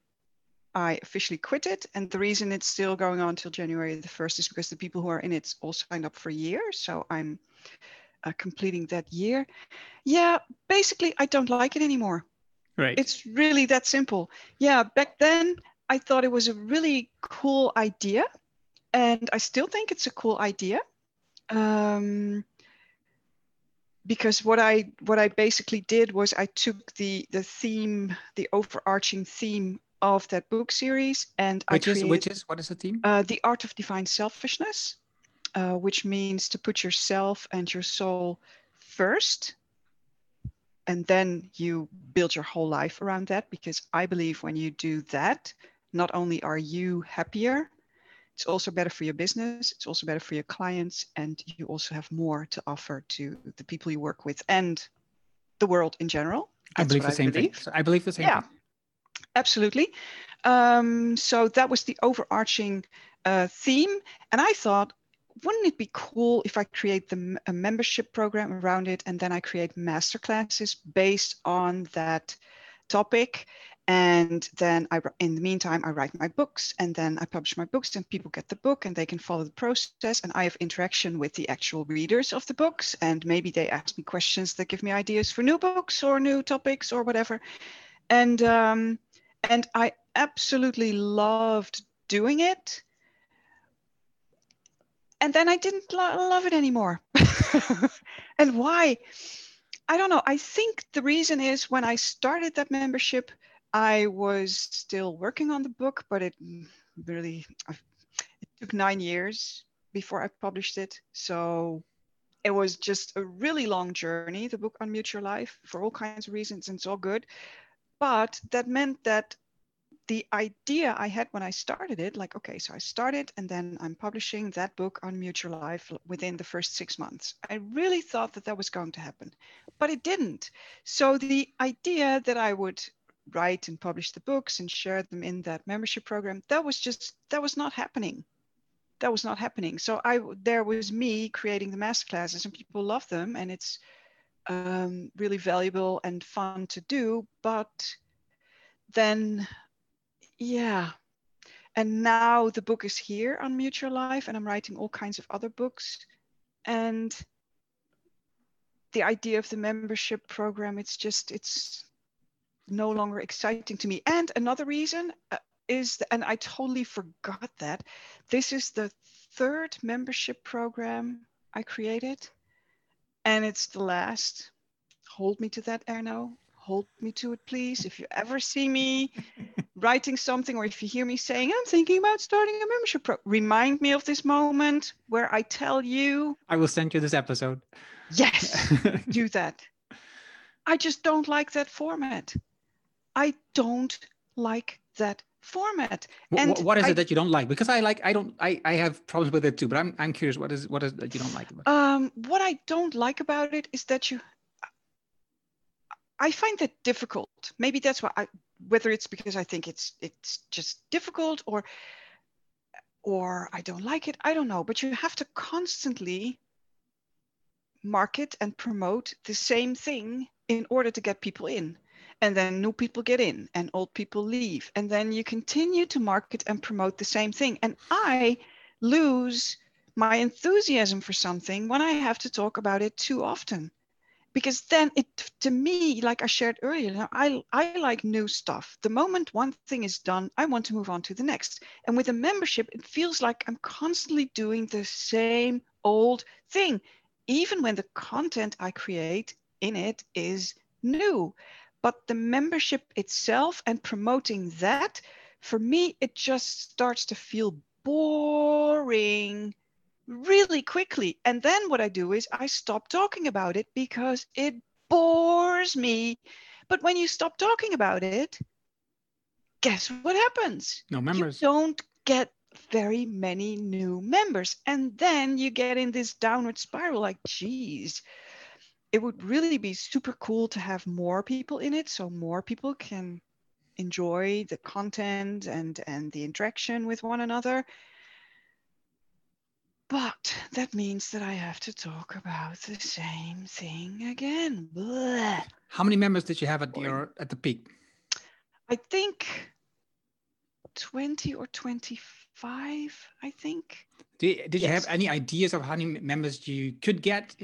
I officially quit it. And the reason it's still going on until January the first is because the people who are in it all signed up for a year. So I'm uh, completing that year. Yeah, basically, I don't like it anymore. Right. It's really that simple. Yeah, back then I thought it was a really cool idea, and I still think it's a cool idea. Um, because what I what I basically did was I took the the theme, the overarching theme of that book series, and which I created, is which is what is the theme? Uh, the art of divine selfishness uh, which means to put yourself and your soul first. And then you build your whole life around that because I believe when you do that, not only are you happier, it's also better for your business, it's also better for your clients, and you also have more to offer to the people you work with and the world in general. That's I believe the I same believe. thing. I believe the same yeah, thing. Absolutely. Um, so that was the overarching uh, theme. And I thought, wouldn't it be cool if I create the, a membership program around it and then I create masterclasses based on that topic? And then I, in the meantime, I write my books and then I publish my books and people get the book and they can follow the process. And I have interaction with the actual readers of the books. And maybe they ask me questions that give me ideas for new books or new topics or whatever. And, um, and I absolutely loved doing it and then I didn't lo- love it anymore. and why? I don't know. I think the reason is when I started that membership, I was still working on the book, but it really it took nine years before I published it. So it was just a really long journey, the book Unmute Your Life, for all kinds of reasons, and it's all good. But that meant that the idea I had when I started it, like, okay, so I started and then I'm publishing that book Unmute Your Life within the first six months. I really thought that that was going to happen, but it didn't. So the idea that I would write and publish the books and share them in that membership program, that was just, that was not happening. That was not happening. So I, there was me creating the master classes and people love them and it's um, really valuable and fun to do, but then yeah. And now the book is here Unmute Your Life, and I'm writing all kinds of other books. And the idea of the membership program, it's just, it's no longer exciting to me. And another reason uh, is, and I totally forgot that, this is the third membership program I created. And it's the last. Hold me to that, Erno hold me to it, please. If you ever see me writing something or if you hear me saying, I'm thinking about starting a membership program, remind me of this moment where I tell you. I will send you this episode. Yes, do that. I just don't like that format. I don't like that format. And what is I, it that you don't like? Because I like, I don't, I, I have problems with it too. But I'm, I'm curious. What is, what is that you don't like? About it? Um, what I don't like about it is that you I find that difficult. Maybe that's why I, whether it's because I think it's it's just difficult or or I don't like it, I don't know. But you have to constantly market and promote the same thing in order to get people in. And then new people get in and old people leave. And then you continue to market and promote the same thing. And I lose my enthusiasm for something when I have to talk about it too often because then it to me like i shared earlier i i like new stuff. The moment one thing is done i want to move on to the next. And with a membership it feels like i'm constantly doing the same old thing even when the content i create in it is new. But the membership itself and promoting that for me it just starts to feel boring really quickly. And then what I do is I stop talking about it because it bores me. But when you stop talking about it, guess what happens? No members. You don't get very many new members. And then you get in this downward spiral like, geez, it would really be super cool to have more people in it so more people can enjoy the content and and the interaction with one another but that means that I have to talk about the same thing again. Blah. How many members did you have at your at the peak? I think 20 or 25, I think. Did, did yes. you have any ideas of how many members you could get?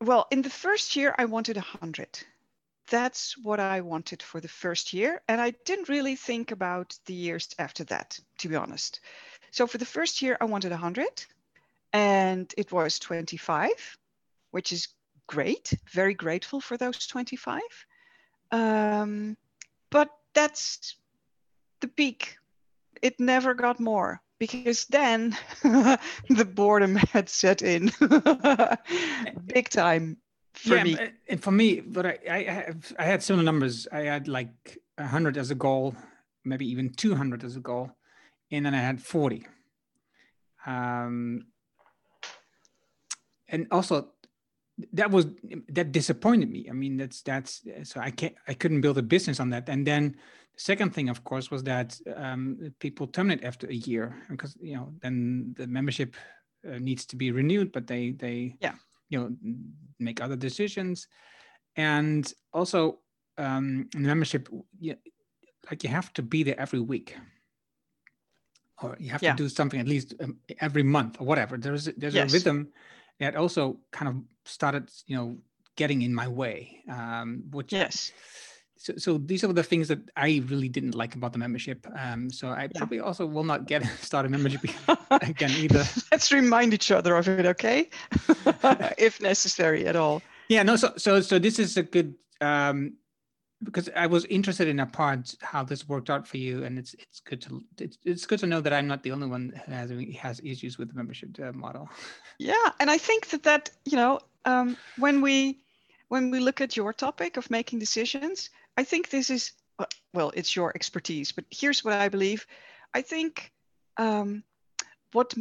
Well, in the first year, I wanted a 100. That's what I wanted for the first year. And I didn't really think about the years after that, to be honest. So for the first year, I wanted a 100 and it was 25, which is great. Very grateful for those 25. Um, but that's the peak. It never got more because then the boredom had set in big time for yeah, me. And for me, but I, I, have, I had similar numbers. I had like 100 as a goal, maybe even 200 as a goal, and then I had 40. Um, and also that was that disappointed me. I mean that's that's so i can't i couldn't build a business on that. And then the second thing of course was that um, people terminate after a year because you know then the membership uh, needs to be renewed but they they yeah. you know make other decisions. And also um membership you, like you have to be there every week. Or you have yeah. to do something at least um, every month or whatever. There's there's yes. a rhythm it also kind of started, you know, getting in my way. Um, which yes. So, so these are the things that I really didn't like about the membership. Um, so I yeah. probably also will not get start a membership again either. Let's remind each other of it, okay? if necessary at all. Yeah. No. So so so this is a good um, because I was interested in a part how this worked out for you, and it's it's good to it's, it's good to know that I'm not the only one who has has issues with the membership uh, model. Yeah, and I think that that you know um, when we when we look at your topic of making decisions, I think this is well, it's your expertise, but here's what I believe. I think um, what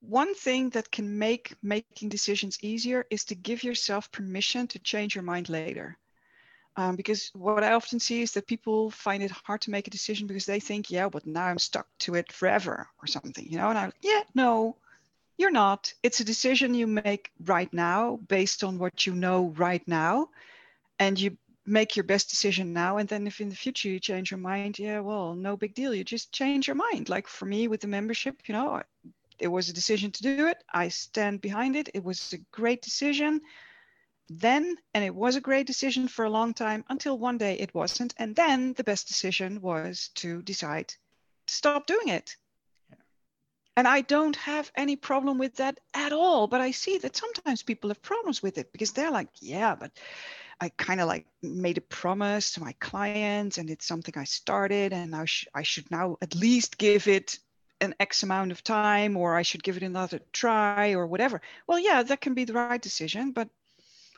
one thing that can make making decisions easier is to give yourself permission to change your mind later. Um, because what I often see is that people find it hard to make a decision because they think, yeah, but now I'm stuck to it forever or something, you know. And I'm, yeah, no, you're not. It's a decision you make right now based on what you know right now, and you make your best decision now. And then if in the future you change your mind, yeah, well, no big deal. You just change your mind. Like for me with the membership, you know, it was a decision to do it. I stand behind it. It was a great decision then, and it was a great decision for a long time until one day it wasn't. And then the best decision was to decide to stop doing it. Yeah. And I don't have any problem with that at all. But I see that sometimes people have problems with it because they're like, yeah, but I kind of like made a promise to my clients and it's something I started and now sh- I should now at least give it an X amount of time or I should give it another try or whatever. Well, yeah, that can be the right decision. But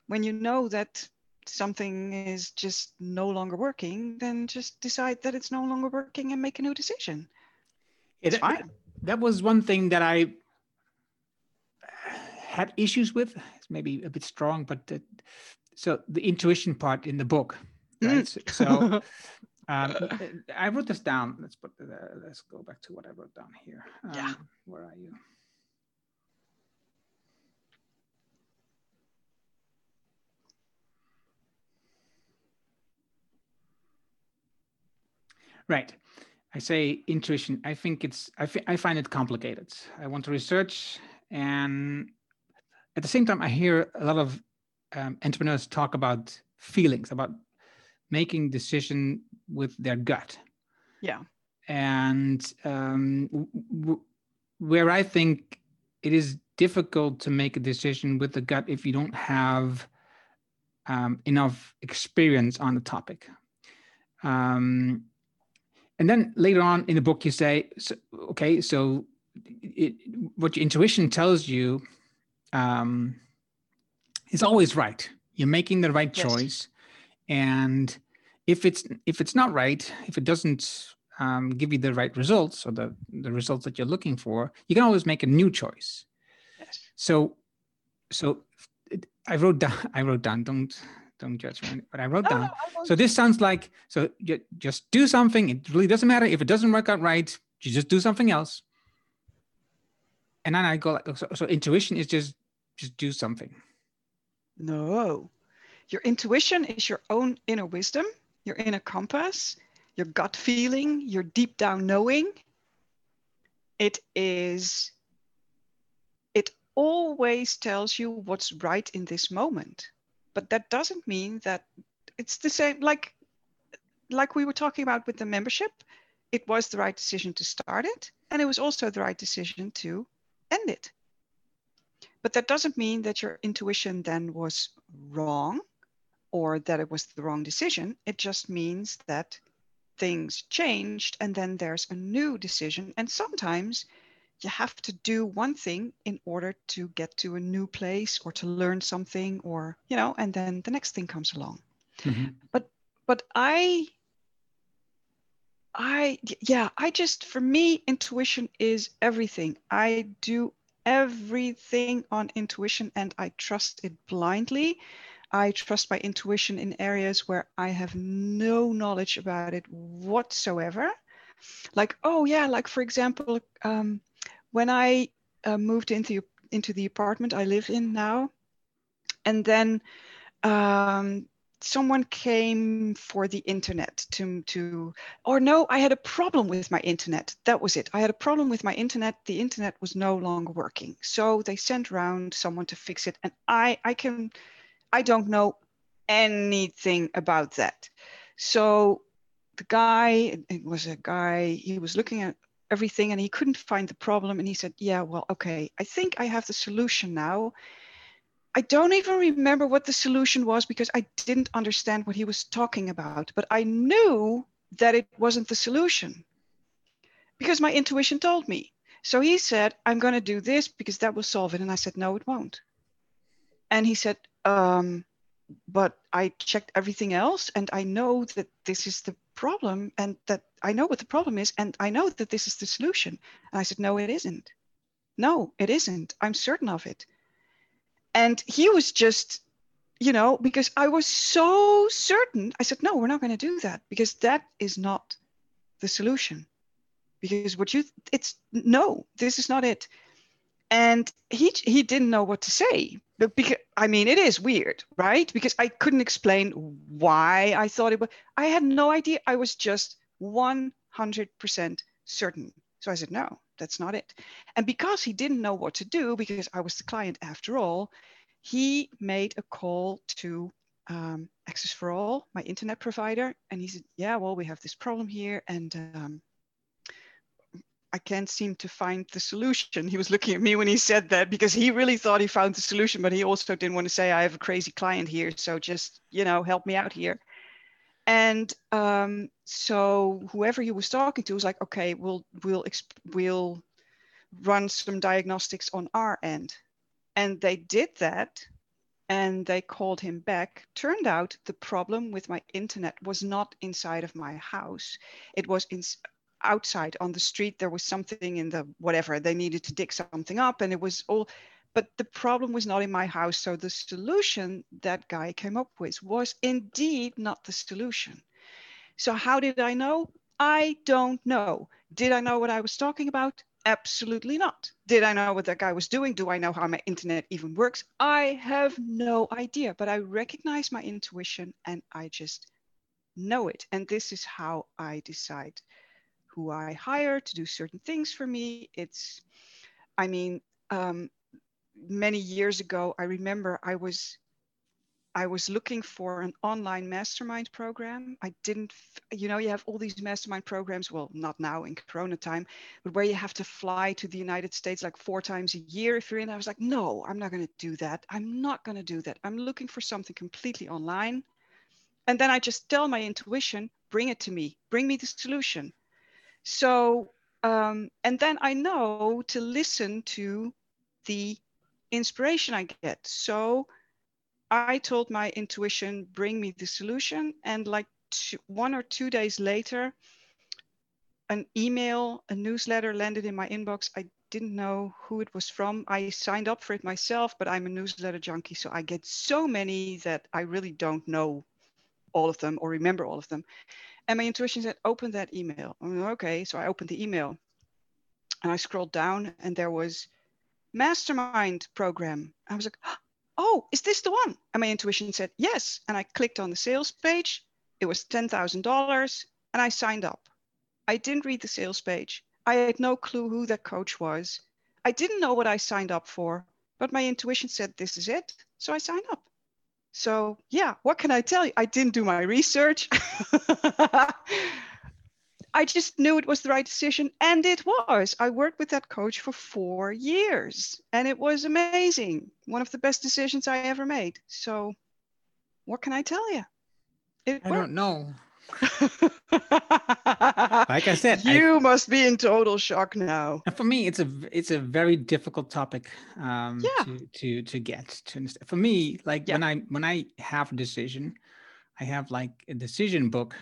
when you know that something is just no longer working, then just decide that it's no longer working and make a new decision. It's fine. That, was one thing that I had issues with. It's maybe a bit strong, but uh, so the intuition part in the book. Right? Mm. So um, I wrote this down. Let's put uh, let's go back to what I wrote down here. Um, yeah. Where are you? Right. I say intuition. I think it's, I, I find it complicated. I want to research. And at the same time, I hear a lot of um, entrepreneurs talk about feelings, about making decision with their gut. Yeah. And um, w- where I think it is difficult to make a decision with the gut if you don't have um, enough experience on the topic. Um, and then later on in the book you say so, okay so it, what your intuition tells you um, is always right you're making the right yes. choice and if it's if it's not right if it doesn't um, give you the right results or the the results that you're looking for you can always make a new choice yes. so so i wrote down i wrote down don't don't judge me. But I wrote oh, down. so this sounds like so you just do something. It really doesn't matter if it doesn't work out right. You just do something else. And then I go like so, so intuition is just just do something. No, your intuition is your own inner wisdom, your inner compass, your gut feeling, your deep down knowing. It is. It always tells you what's right in this moment but that doesn't mean that it's the same like like we were talking about with the membership it was the right decision to start it and it was also the right decision to end it. But that doesn't mean that your intuition then was wrong or that it was the wrong decision. It just means that things changed and then there's a new decision and sometimes you have to do one thing in order to get to a new place or to learn something or you know and then the next thing comes along. Mm-hmm. but but i i yeah i just for me intuition is everything. I do everything on intuition and i trust it blindly. I trust my intuition in areas where i have no knowledge about it whatsoever. Like oh yeah like for example um, when I uh, moved into into the apartment I live in now, and then um, someone came for the internet to to or no i had a problem with my internet. That was it. I had a problem with my internet. The internet was no longer working. So they sent around someone to fix it and i i can i don't know anything about that. So the guy it was a guy he was looking at everything and he couldn't find the problem and he said yeah well okay i think i have the solution now I don't even remember what the solution was because I didn't understand what he was talking about, but I knew that it wasn't the solution because my intuition told me. So he said, I'm going to do this because that will solve it. And I said, no, it won't. And he said, um, but I checked everything else and I know that this is the problem and that I know what the problem is and I know that this is the solution. And I said, no, it isn't. No, it isn't. I'm certain of it. And he was just, you know, because I was so certain, I said, no, we're not going to do that because that is not the solution. Because what you, it's no, this is not it. And he he didn't know what to say. But because I mean, it is weird, right? Because I couldn't explain why I thought it was. I had no idea. I was just 100% certain. So I said, no, that's not it. And because he didn't know what to do, because I was the client after all, he made a call to um, XS4ALL, my internet provider. And he said, yeah, well, we have this problem here. And um, I can't seem to find the solution. He was looking at me when he said that because he really thought he found the solution, but he also didn't want to say, I have a crazy client here. So just, you know, help me out here. And um, so whoever he was talking to was like, okay, we'll we'll we'll run some diagnostics on our end, and they did that, and they called him back. Turned out the problem with my internet was not inside of my house; it was in outside on the street. There was something in the whatever they needed to dig something up, and it was all but the problem was not in my house. So the solution that guy came up with was indeed not the solution. So how did I know? I don't know. Did I know what I was talking about? Absolutely not. Did I know what that guy was doing? Do I know how my internet even works? I have no idea, but I recognize my intuition and I just know it. And this is how I decide who I hire to do certain things for me. It's, I mean, um, many years ago, I remember I was I was looking for an online mastermind program. I didn't, you know, you have all these mastermind programs. Well, not now in Corona time, but where you have to fly to the United States like four times a year if you're in. I was like, no, I'm not going to do that. I'm not going to do that. I'm looking for something completely online. And then I just tell my intuition, bring it to me, bring me the solution. So, um, and then I know to listen to the inspiration I get. So I told my intuition, bring me the solution. And like two, one or two days later, an email, a newsletter landed in my inbox. I didn't know who it was from. I signed up for it myself, but I'm a newsletter junkie. So I get so many that I really don't know all of them or remember all of them. And my intuition said, open that email. okay. So I opened the email and I scrolled down and there was mastermind program. I was like, oh, is this the one? And my intuition said yes. And I clicked on the sales page. It was $10,000 and I signed up. I didn't read the sales page. I had no clue who that coach was. I didn't know what I signed up for, but my intuition said this is it. So I signed up. So, yeah, what can I tell you? I didn't do my research. I just knew it was the right decision, and it was. I worked with that coach for four years, and it was amazing. One of the best decisions I ever made. So, what can I tell you? It I worked. don't know. like I said, you I, must be in total shock now. For me, it's a it's a very difficult topic um, yeah. to to to get to understand. For me, like yeah. when I when I have a decision, I have like a decision book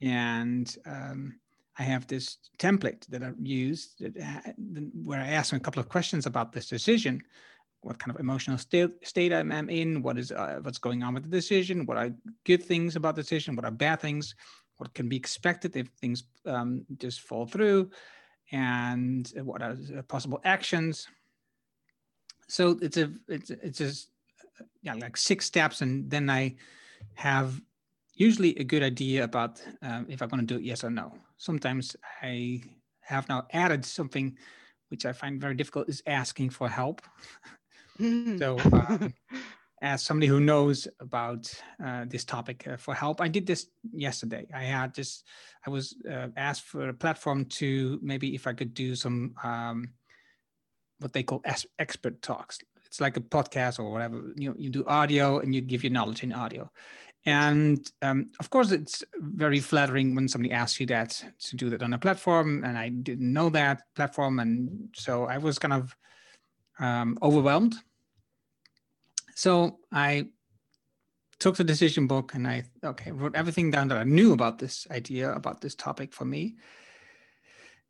and um, I have this template that I use that, where I ask a couple of questions about this decision. What kind of emotional state, state I'm in? What is uh, what's going on with the decision? What are good things about the decision? What are bad things? What can be expected if things um, just fall through? And what are possible actions? So it's a it's it's just yeah like six steps, and then I have usually a good idea about um, if I'm going to do it, yes or no. Sometimes I have now added something which I find very difficult is asking for help. so, um, as somebody who knows about uh, this topic uh, for help, I did this yesterday. I had just, I was uh, asked for a platform to maybe if I could do some um, what they call expert talks, it's like a podcast or whatever. You you do audio and you give your knowledge in audio, and um, of course it's very flattering when somebody asks you that to do that on a platform. And I didn't know that platform, and so I was kind of um, overwhelmed. So I took the decision book and I okay wrote everything down that I knew about this idea about this topic for me.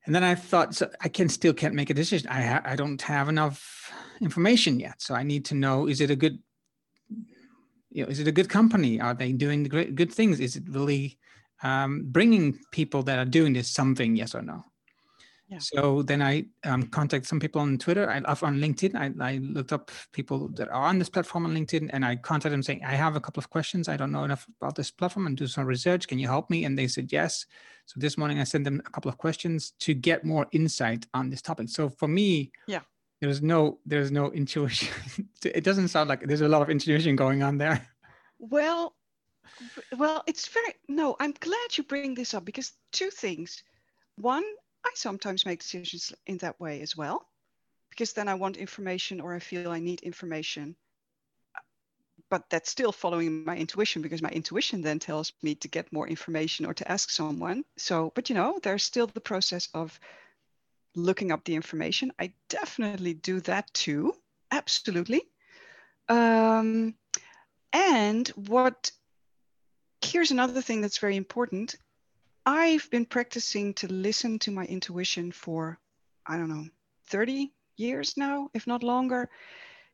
And then I thought, so I can still can't make a decision. I ha- I don't have enough information yet, so I need to know: is it a good, you know, is it a good company? Are they doing the great good things? Is it really um, bringing people that are doing this something? Yes or no? Yeah. So then I um, contact some people on Twitter. I on LinkedIn. I, I looked up people that are on this platform on LinkedIn, and I contacted them saying, "I have a couple of questions. I don't know enough about this platform and do some research. Can you help me?" And they said yes. So this morning I sent them a couple of questions to get more insight on this topic. So for me, yeah, there's no there's no intuition. it doesn't sound like there's a lot of intuition going on there. Well, well, it's very no. I'm glad you bring this up because two things. One, I sometimes make decisions in that way as well, because then I want information or I feel I need information. But that's still following my intuition because my intuition then tells me to get more information or to ask someone. So, but you know, there's still the process of looking up the information. I definitely do that too. Absolutely. Um, and what here's another thing that's very important I've been practicing to listen to my intuition for, I don't know, 30 years now, if not longer.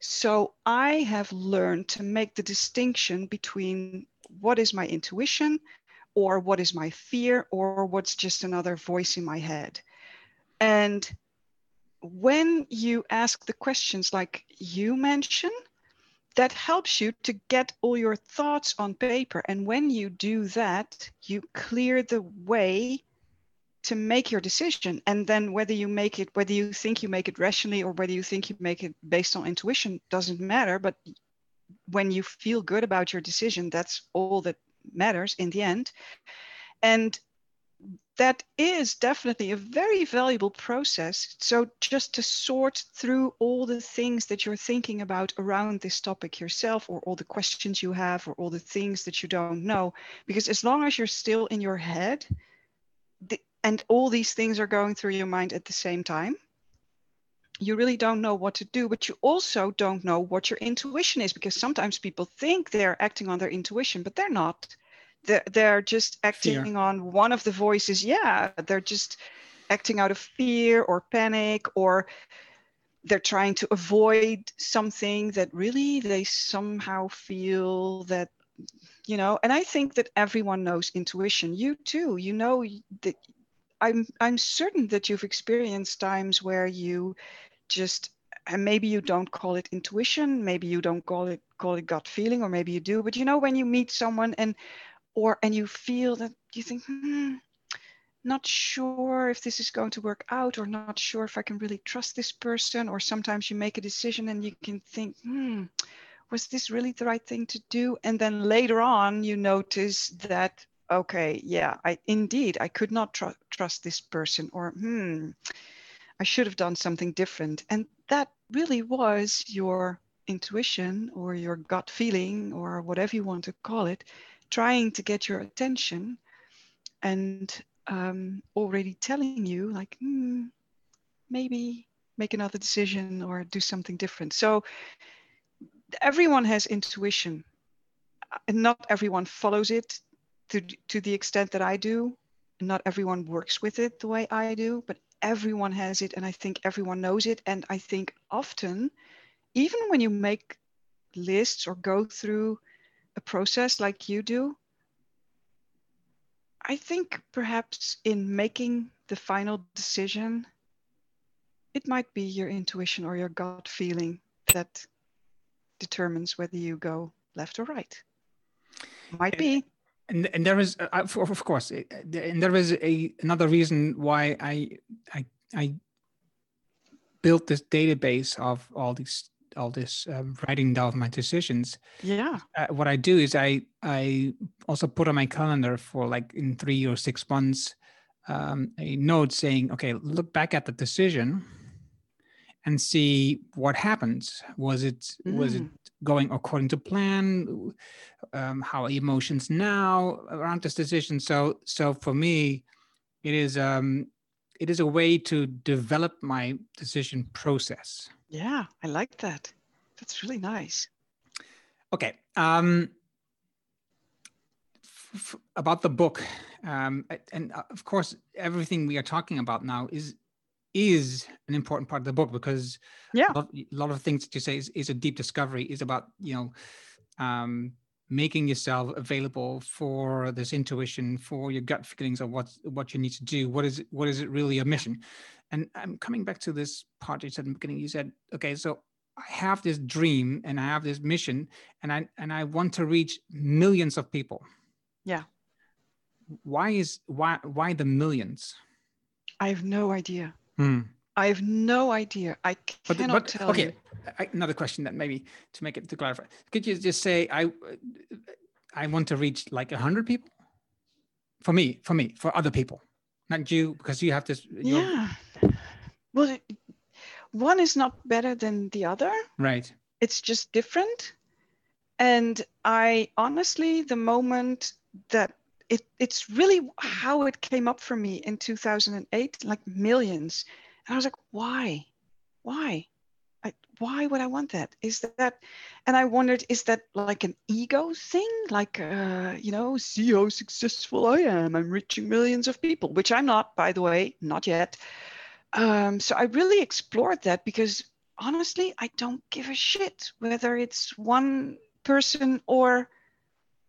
So I have learned to make the distinction between what is my intuition or what is my fear or what's just another voice in my head. And when you ask the questions like you mentioned, that helps you to get all your thoughts on paper. And when you do that, you clear the way to make your decision. And then whether you make it, whether you think you make it rationally or whether you think you make it based on intuition doesn't matter. But when you feel good about your decision, that's all that matters in the end. And that is definitely a very valuable process. So, just to sort through all the things that you're thinking about around this topic yourself, or all the questions you have, or all the things that you don't know, because as long as you're still in your head, the, and all these things are going through your mind at the same time, you really don't know what to do, but you also don't know what your intuition is, because sometimes people think they're acting on their intuition, but they're not they're, they're just acting fear. on one of the voices. Yeah they're just acting out of fear or panic or they're trying to avoid something that really they somehow feel that you know and i think that everyone knows intuition. You too. You know that i'm i'm certain that you've experienced times where you just and maybe you don't call it intuition maybe you don't call it call it gut feeling or maybe you do but you know when you meet someone and or and you feel that you think hmm, not sure if this is going to work out or not sure if i can really trust this person or sometimes you make a decision and you can think hmm was this really the right thing to do? And then later on you notice that okay yeah i indeed i could not tr- trust this person or hmm i should have done something different. And that really was your intuition or your gut feeling or whatever you want to call it trying to get your attention and um, already telling you like hmm, maybe make another decision or do something different. So everyone has intuition and not everyone follows it to, to the extent that i do. Not everyone works with it the way i do but everyone has it and i think everyone knows it. And i think often even when you make lists or go through a process like you do, I think perhaps in making the final decision, it might be your intuition or your gut feeling that determines whether you go left or right. Might be. And, and there is, uh, of course, uh, and there is a another reason why I I I built this database of all these all this um, writing down of my decisions yeah uh, what i do is i i also put on my calendar for like in three or six months um, a note saying okay look back at the decision and see what happens. Was it was it Mm. going according to plan? Um, how are emotions now around this decision? So so for me, it is um, it is a way to develop my decision process. Yeah, I like that. That's really nice. Okay. Um, f- about the book, um, and uh, of course, everything we are talking about now is is an important part of the book because Yeah. a lot, a lot of things that you say is, is a deep discovery. Is about you know um, making yourself available for this intuition, for your gut feelings of what what you need to do. What is it, what is it really a mission? And I'm coming back to this part you said in the beginning. You said, okay, so I have this dream and I have this mission, and I and I want to reach millions of people. Yeah. Why is why why the millions? I have no idea. Hmm. I have no idea. I But, cannot but tell okay, you. I, another question that maybe to make it to clarify. Could you just say I I want to reach like a hundred people? For me, for me, for other people, not you, because you have this. Yeah. Well, one is not better than the other. Right. It's just different. And I honestly, the moment that it, it's really how it came up for me in 2008, like millions. And I was like, why? Why? I, why would I want that? Is that, and I wondered, is that like an ego thing? Like, uh, you know, see how successful I am. I'm reaching millions of people, which I'm not, by the way, not yet. Um, so I really explored that because honestly, I don't give a shit whether it's one person or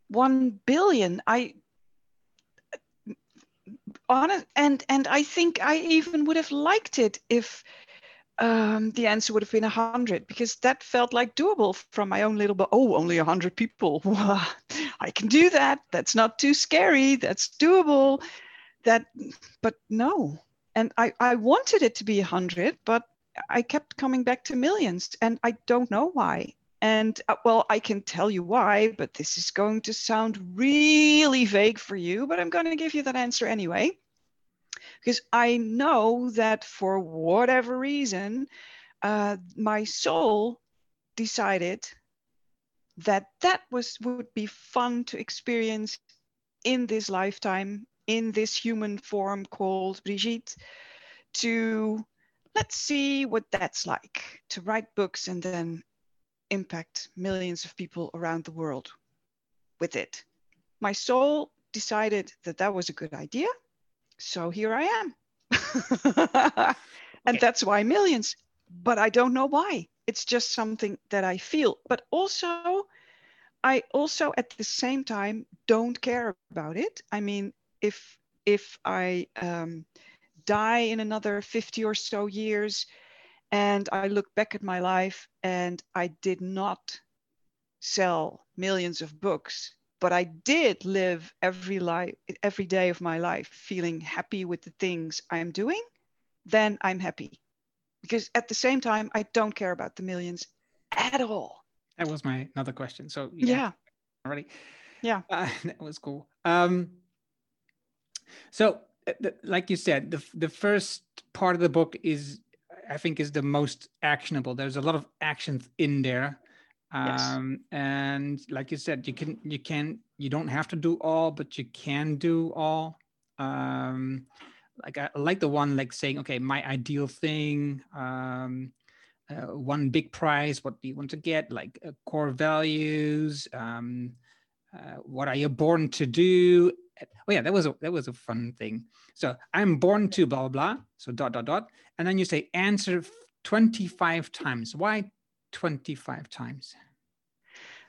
one billion. I honest and and I think I even would have liked it if um, the answer would have been a hundred because that felt like doable from my own little but oh only a hundred people. I can do that. That's not too scary. That's doable. That but no. And I, I wanted it to be a hundred but I kept coming back to millions and I don't know why and uh, well I can tell you why but this is going to sound really vague for you but I'm going to give you that answer anyway. Because I know that for whatever reason, uh, my soul decided that that was would be fun to experience in this lifetime, in this human form called Brigitte, to let's see what that's like to write books and then impact millions of people around the world with it. My soul decided that that was a good idea so here I am. and Okay. that's why millions. But I don't know why. It's just something that I feel. But also, I also at the same time don't care about it. I mean, if if I um, die in another 50 or so years and I look back at my life and I did not sell millions of books, but I did live every life every day of my life feeling happy with the things I'm doing, then I'm happy. Because at the same time, I don't care about the millions at all. That was my another question. So Yeah. already. Yeah. Uh, that was cool. Um, so, uh, like you said, the the first part of the book is, I think, is the most actionable. There's a lot of actions in there, Yes. um, and like you said, you can you can you don't have to do all, but you can do all. Um, like I like the one like saying, okay, my ideal thing. Um, uh, one big prize what do you want to get like uh, core values um, uh, what are you born to do oh yeah that was a that was a fun thing so i'm born to blah blah blah so dot dot dot and then you say answer 25 times why 25 times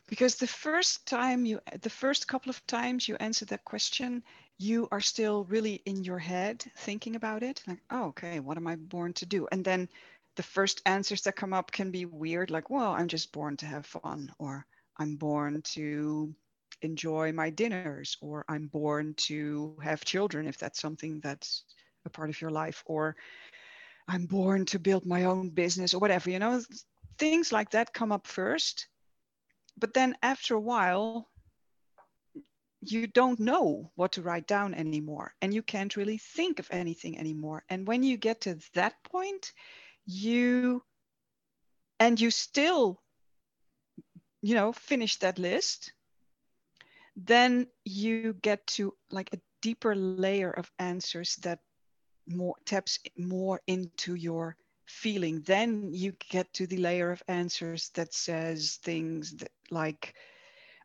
Because the first time you, the first couple of times you answer that question, you are still really in your head thinking about it. Like, oh, okay, what am I born to do? And then the first answers that come up can be weird, like, well, I'm just born to have fun, or I'm born to enjoy my dinners, or I'm born to have children if that's something that's a part of your life, or I'm born to build my own business, or whatever, you know, things like that come up first. But then after a while you don't know what to write down anymore and you can't really think of anything anymore. And when you get to that point you and you still you know finish that list then you get to like a deeper layer of answers that more taps more into your feeling. Then you get to the layer of answers that says things that like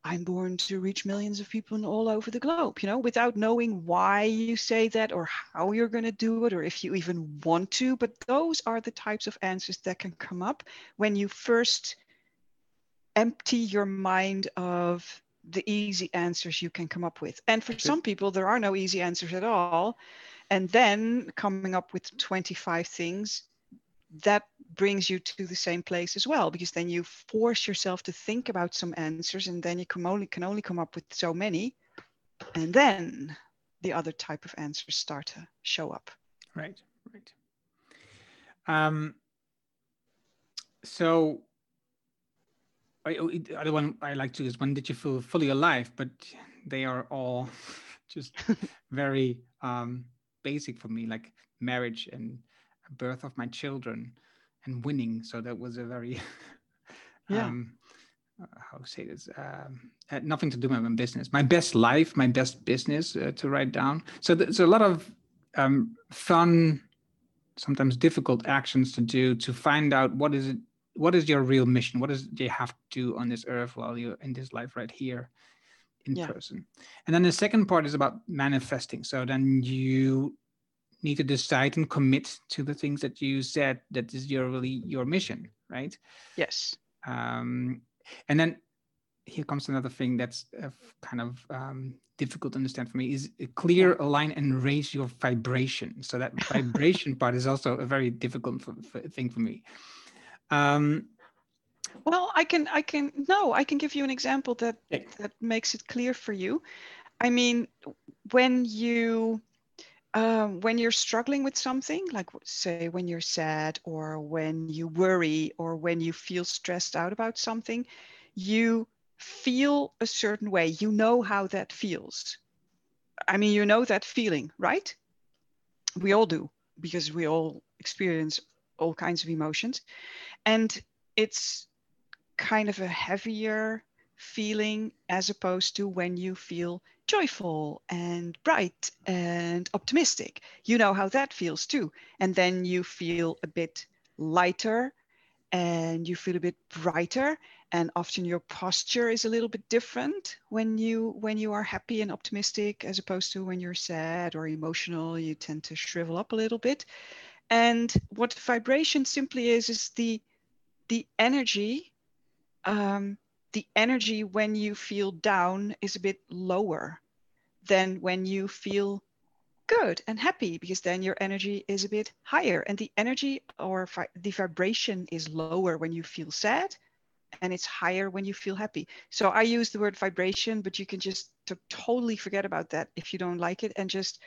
i'm born to reach millions of people all over the globe you know without knowing why you say that or how you're going to do it or if you even want to. But those are the types of answers that can come up when you first empty your mind of the easy answers you can come up with. And for some people, there are no easy answers at all. And then coming up with 25 things, that brings you to the same place as well, because then you force yourself to think about some answers and then you can only, can only come up with so many. And then the other type of answers start to show up. Right, right. Um, so the other one I like to is when did you feel fully alive? But they are all just very um, basic for me, like marriage and birth of my children and winning. So that was a very, yeah. um, uh, how to say this, um, had nothing to do with my business. My best life, my best business uh, to write down. So there's a lot of um, fun, sometimes difficult actions to do to find out what is it what is your real mission? What does you have to do on this earth while you're in this life right here in yeah. person? And then the second part is about manifesting. So then you need to decide and commit to the things that you said that is your really your mission, right? Yes. Um, and then here comes another thing that's uh, kind of um, difficult to understand for me is clear, align, and raise your vibration. So that vibration part is also a very difficult for, for thing for me. Um, well, I can, I can, no, I can give you an example that yeah. that makes it clear for you. I mean, when you um, when you're struggling with something, like say when you're sad or when you worry or when you feel stressed out about something, you feel a certain way. You know how that feels. I mean, you know that feeling, right? We all do because we all experience all kinds of emotions. And it's kind of a heavier feeling as opposed to when you feel joyful and bright and optimistic. You know how that feels too. And then you feel a bit lighter and you feel a bit brighter and often your posture is a little bit different when you when you are happy and optimistic as opposed to when you're sad or emotional you tend to shrivel up a little bit and what vibration simply is, is the, the energy, um, the energy when you feel down is a bit lower than when you feel good and happy because then your energy is a bit higher and the energy or the vibration is lower when you feel sad and it's higher when you feel happy. So i use the word vibration but you can just to totally forget about that if you don't like it and just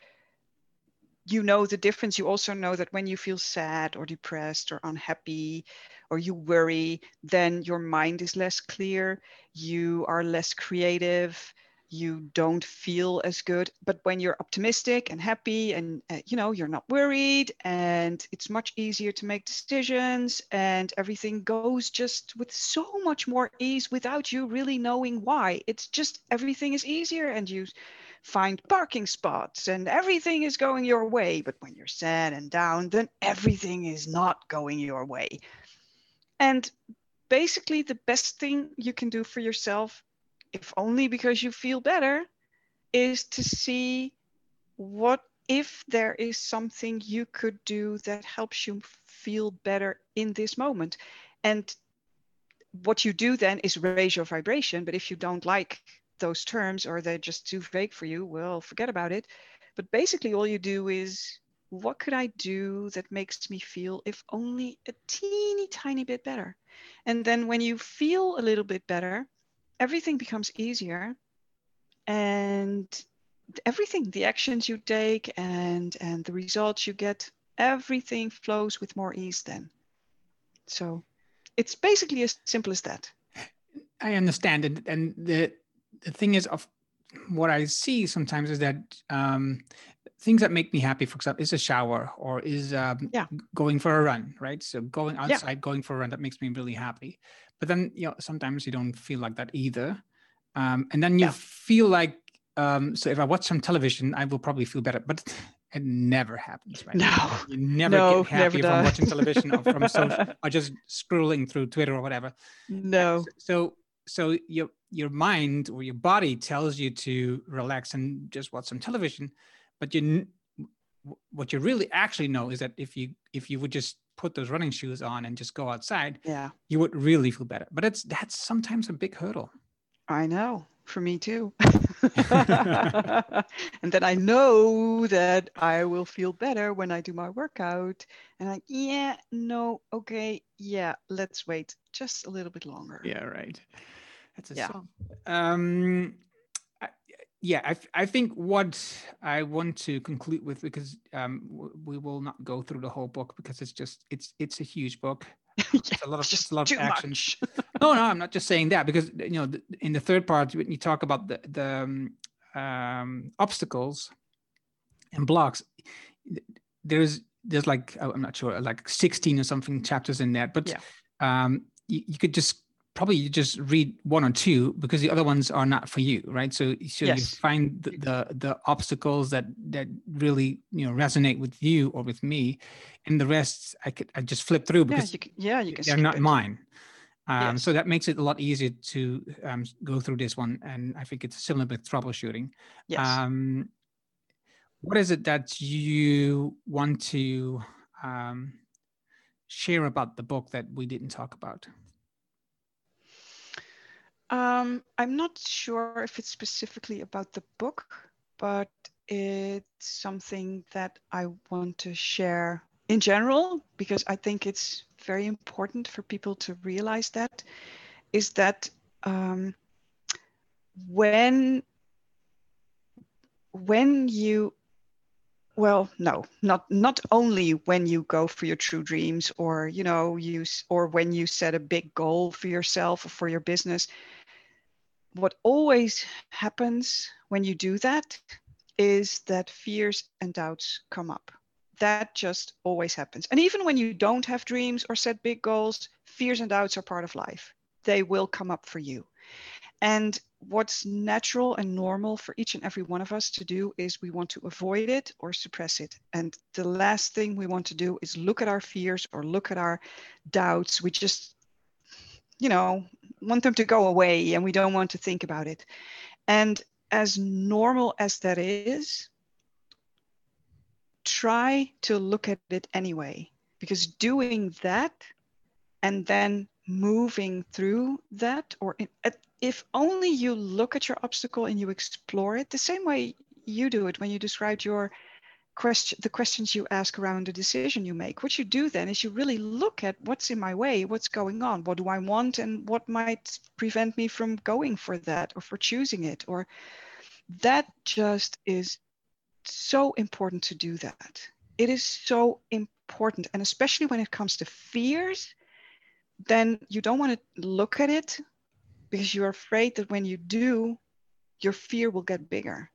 you know the difference. You also know that when you feel sad or depressed or unhappy or you worry, then your mind is less clear, you are less creative, you don't feel as good. But when you're optimistic and happy and uh, you know you're not worried and it's much easier to make decisions and everything goes just with so much more ease without you really knowing why. It's just everything is easier and you find parking spots and everything is going your way. But when you're sad and down, then everything is not going your way. And basically, the best thing you can do for yourself, if only because you feel better, is to see what if there is something you could do that helps you feel better in this moment. And what you do then is raise your vibration. But if you don't like those terms or they're just too vague for you, well, forget about it. But basically, all you do is what could I do that makes me feel, if only a teeny tiny bit better? And then when you feel a little bit better, everything becomes easier. And everything, the actions you take and and the results you get, everything flows with more ease then. So it's basically as simple as that. I understand, and and the the thing is of what I see sometimes is that um, things that make me happy, for example, is a shower or is um, Yeah. going for a run, right? So going Yeah. outside, going for a run, that makes me really happy. But then, you know, sometimes you don't feel like that either. Um, and then you Yeah. feel like, um, so if I watch some television, I will probably feel better. But it never happens, right? No. You never No, get never happy from does. watching television or from social, or just scrolling through Twitter or whatever. No. So so your your mind or your body tells you to relax and just watch some television, but you what you really actually know is that if you if you would just put those running shoes on and just go outside, Yeah. you would really feel better. But it's that's sometimes a big hurdle. I know. For me too. and then I know that I will feel better when I do my workout. And like, yeah, no, okay, yeah, let's wait just a little bit longer. Yeah, right. That's a Yeah. song. Um, I, yeah, I think what I want to conclude with because um, we will not go through the whole book because it's just it's it's a huge book. It's a lot of just a lot of action. no, no, I'm not just saying that because you know in the third part when you talk about the the um, um, obstacles and blocks, there's there's like I'm not sure like 16 or something chapters in that, but Yeah. um, you, you could just probably you just read one or two because the other ones are not for you, right? So so you Yes. find the, the the obstacles that that really you know resonate with you or with me, and the rest I could I just flip through yeah, because you can, yeah, you can they're not it. mine. Um, Yes. So that makes it a lot easier to um, go through this one, and I think it's similar with troubleshooting. Yes. Um, what is it that you want to um, share about the book that we didn't talk about? Um, I'm not sure if it's specifically about the book, but it's something that I want to share in general because I think it's very important for people to realize that is that um, when when you well no not not only when you go for your true dreams or you know you or when you set a big goal for yourself or for your business what always happens when you do that is that fears and doubts come up that just always happens and even when you don't have dreams or set big goals fears and doubts are part of life they will come up for you and what's natural and normal for each and every one of us to do is we want to avoid it or suppress it. And the last thing we want to do is look at our fears or look at our doubts. We just, you know, want them to go away and we don't want to think about it. And as normal as that is, try to look at it anyway, because doing that and then moving through that or if only you look at your obstacle and you explore it the same way you do it when you described your question the questions you ask around the decision you make what you do then is you really look at what's in my way what's going on what do i want and what might prevent me from going for that or for choosing it or that just is so important to do that it is so important and especially when it comes to fears then you don't want to look at it because you're afraid that when you do, your fear will get bigger.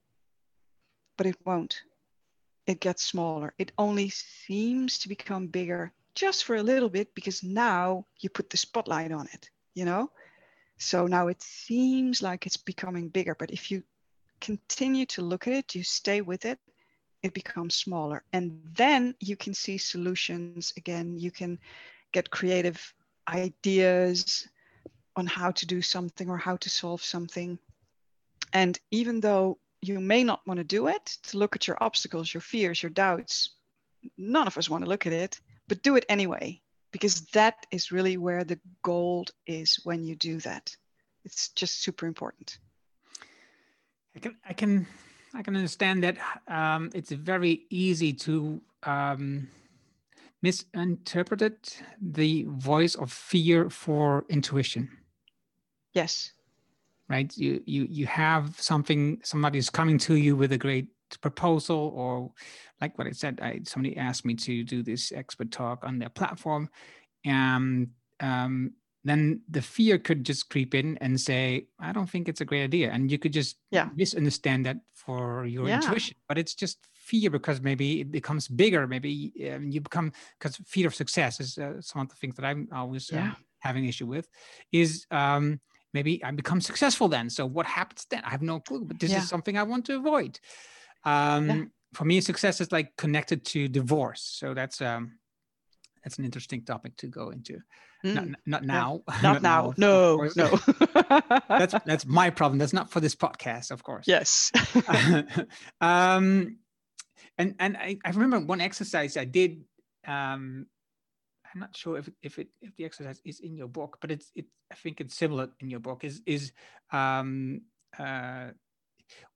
But it won't. It gets smaller. It only seems to become bigger just for a little bit because now you put the spotlight on it, you know? So now it seems like it's becoming bigger. But if you continue to look at it, you stay with it, it becomes smaller. And then you can see solutions again. You can get creative ideas on how to do something or how to solve something. And even though you may not want to do it, to look at your obstacles, your fears, your doubts, none of us want to look at it, but do it anyway, because that is really where the gold is when you do that. It's just super important. I can I can I can understand that um, it's very easy to um, misinterpret the voice of fear for intuition. Yes. Right you you you have something somebody's coming to you with a great proposal or like what i said i somebody asked me to do this expert talk on their platform and um then the fear could just creep in and say, I don't think it's a great idea. And you could just Yeah. misunderstand that for your Yeah. intuition. But it's just fear because maybe it becomes bigger. Maybe um, you become, because fear of success is uh, some of the things that I'm always um, Yeah. having issue with, is um, maybe I become successful then. So what happens then? I have no clue, but this Yeah. is something I want to avoid. Um, Yeah. For me, success is like connected to divorce. So that's um, that's an interesting topic to go into. Not, Mm, not yeah. now. Not now. of No, no. that's that's my problem. That's not for this podcast, of course. yes. um, and and I, I remember one exercise I did. Um, I'm not sure if if it if the exercise is in your book, but it's it. I think it's similar in your book. Is is um, uh,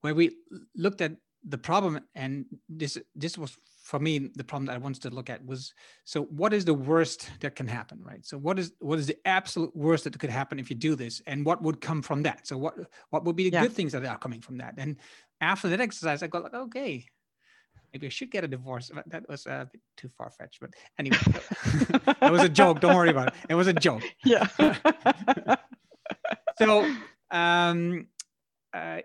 where we looked at the problem, and this this was for me the problem that I wanted to look at was so what is the worst that can happen, right? So what is what is the absolute worst that could happen if you do this, and what would come from that? So what what would be the Yeah. good things that are coming from that? And after that exercise, I got like, okay, maybe I should get a divorce. But That was a bit too far fetched, but anyway, it was a joke. Don't worry about it. It was a joke. yeah. So um, uh,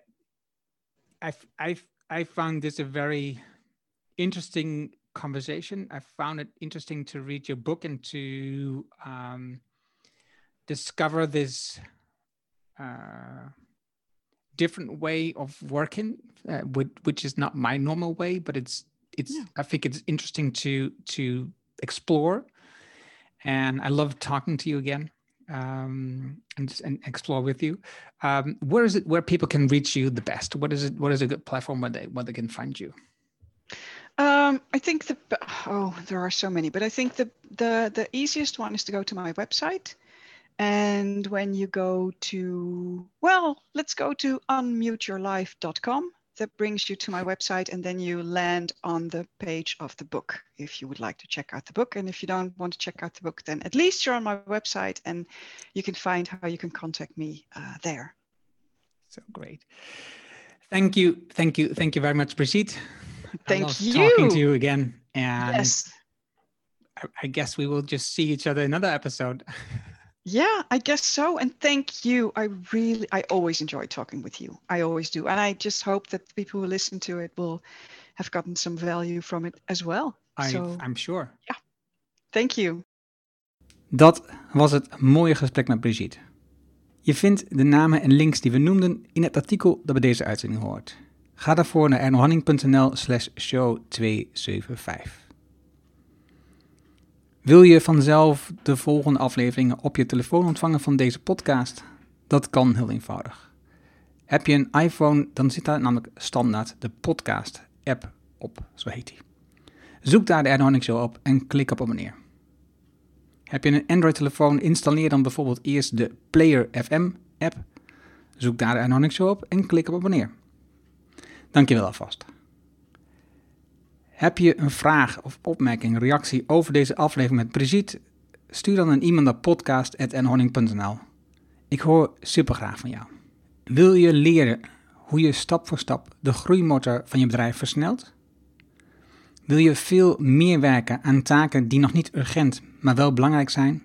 I I I found this a very interesting conversation. I found it interesting to read your book and to um, discover this uh, different way of working, uh, which, which is not my normal way, but it's it's. Yeah. I think it's interesting to to explore, and I love talking to you again. Um, and, and explore with you. Um, where is it where people can reach you the best? What is it? What is a good platform where they where they can find you? Um, I think the oh, there are so many, but I think the the the easiest one is to go to my website, and when you go to well, let's go to unmuteyourlife.com. That brings you to my website, and then you land on the page of the book if you would like to check out the book. And if you don't want to check out the book, then at least you're on my website, and you can find how you can contact me uh, there. So great. Thank you, thank you, thank you very much, Brigitte. Thank love you. Talking to you again, and yes. I, I guess we will just see each other in another episode. Yeah, I guess so. And thank you. I really, I always enjoy talking with you. I always do. And I just hope that the people who listen to it will have gotten some value from it as well. I, so I'm sure. thank you. Dat was het mooie gesprek met Brigitte. Je vindt de namen en links die we noemden in het artikel dat bij deze uitzending hoort. Ga daarvoor naar ernohanning.nl slash show 275. Wil je vanzelf de volgende afleveringen op je telefoon ontvangen van deze podcast? Dat kan heel eenvoudig. Heb je een iPhone, dan zit daar namelijk standaard de podcast-app op, zo heet die. Zoek daar de Erno Show op en klik op abonneer. Heb je een Android-telefoon, installeer dan bijvoorbeeld eerst de Player FM-app. Zoek daar de Erno Show op en klik op abonneer. Dankjewel alvast. Heb je een vraag of opmerking, reactie over deze aflevering met Brigitte? Stuur dan een e-mail naar podcast.nhorning.nl. Ik hoor supergraag van jou. Wil je leren hoe je stap voor stap de groeimotor van je bedrijf versnelt? Wil je veel meer werken aan taken die nog niet urgent, maar wel belangrijk zijn?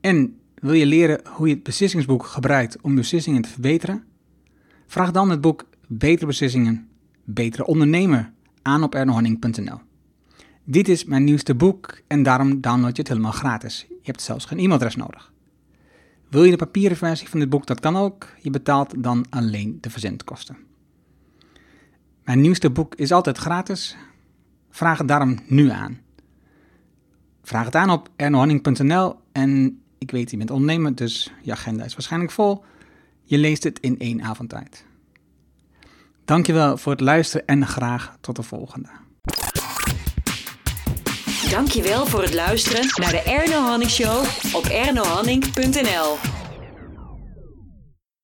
En wil je leren hoe je het beslissingsboek gebruikt om beslissingen te verbeteren? Vraag dan het boek Betere Beslissingen, Betere Ondernemer aan op ernohanning.nl. Dit is mijn nieuwste boek en daarom download je het helemaal gratis. Je hebt zelfs geen e-mailadres nodig. Wil je de papieren versie van dit boek? Dat kan ook. Je betaalt dan alleen de verzendkosten. Mijn nieuwste boek is altijd gratis. Vraag het daarom nu aan. Vraag het aan op ernohanning.nl en ik weet, je bent ondernemer, dus je agenda is waarschijnlijk vol. Je leest het in één avond tijd. Dankjewel voor het luisteren en graag tot de volgende. Dankjewel voor het luisteren naar de Erno Hanning Show op ernohanning.nl.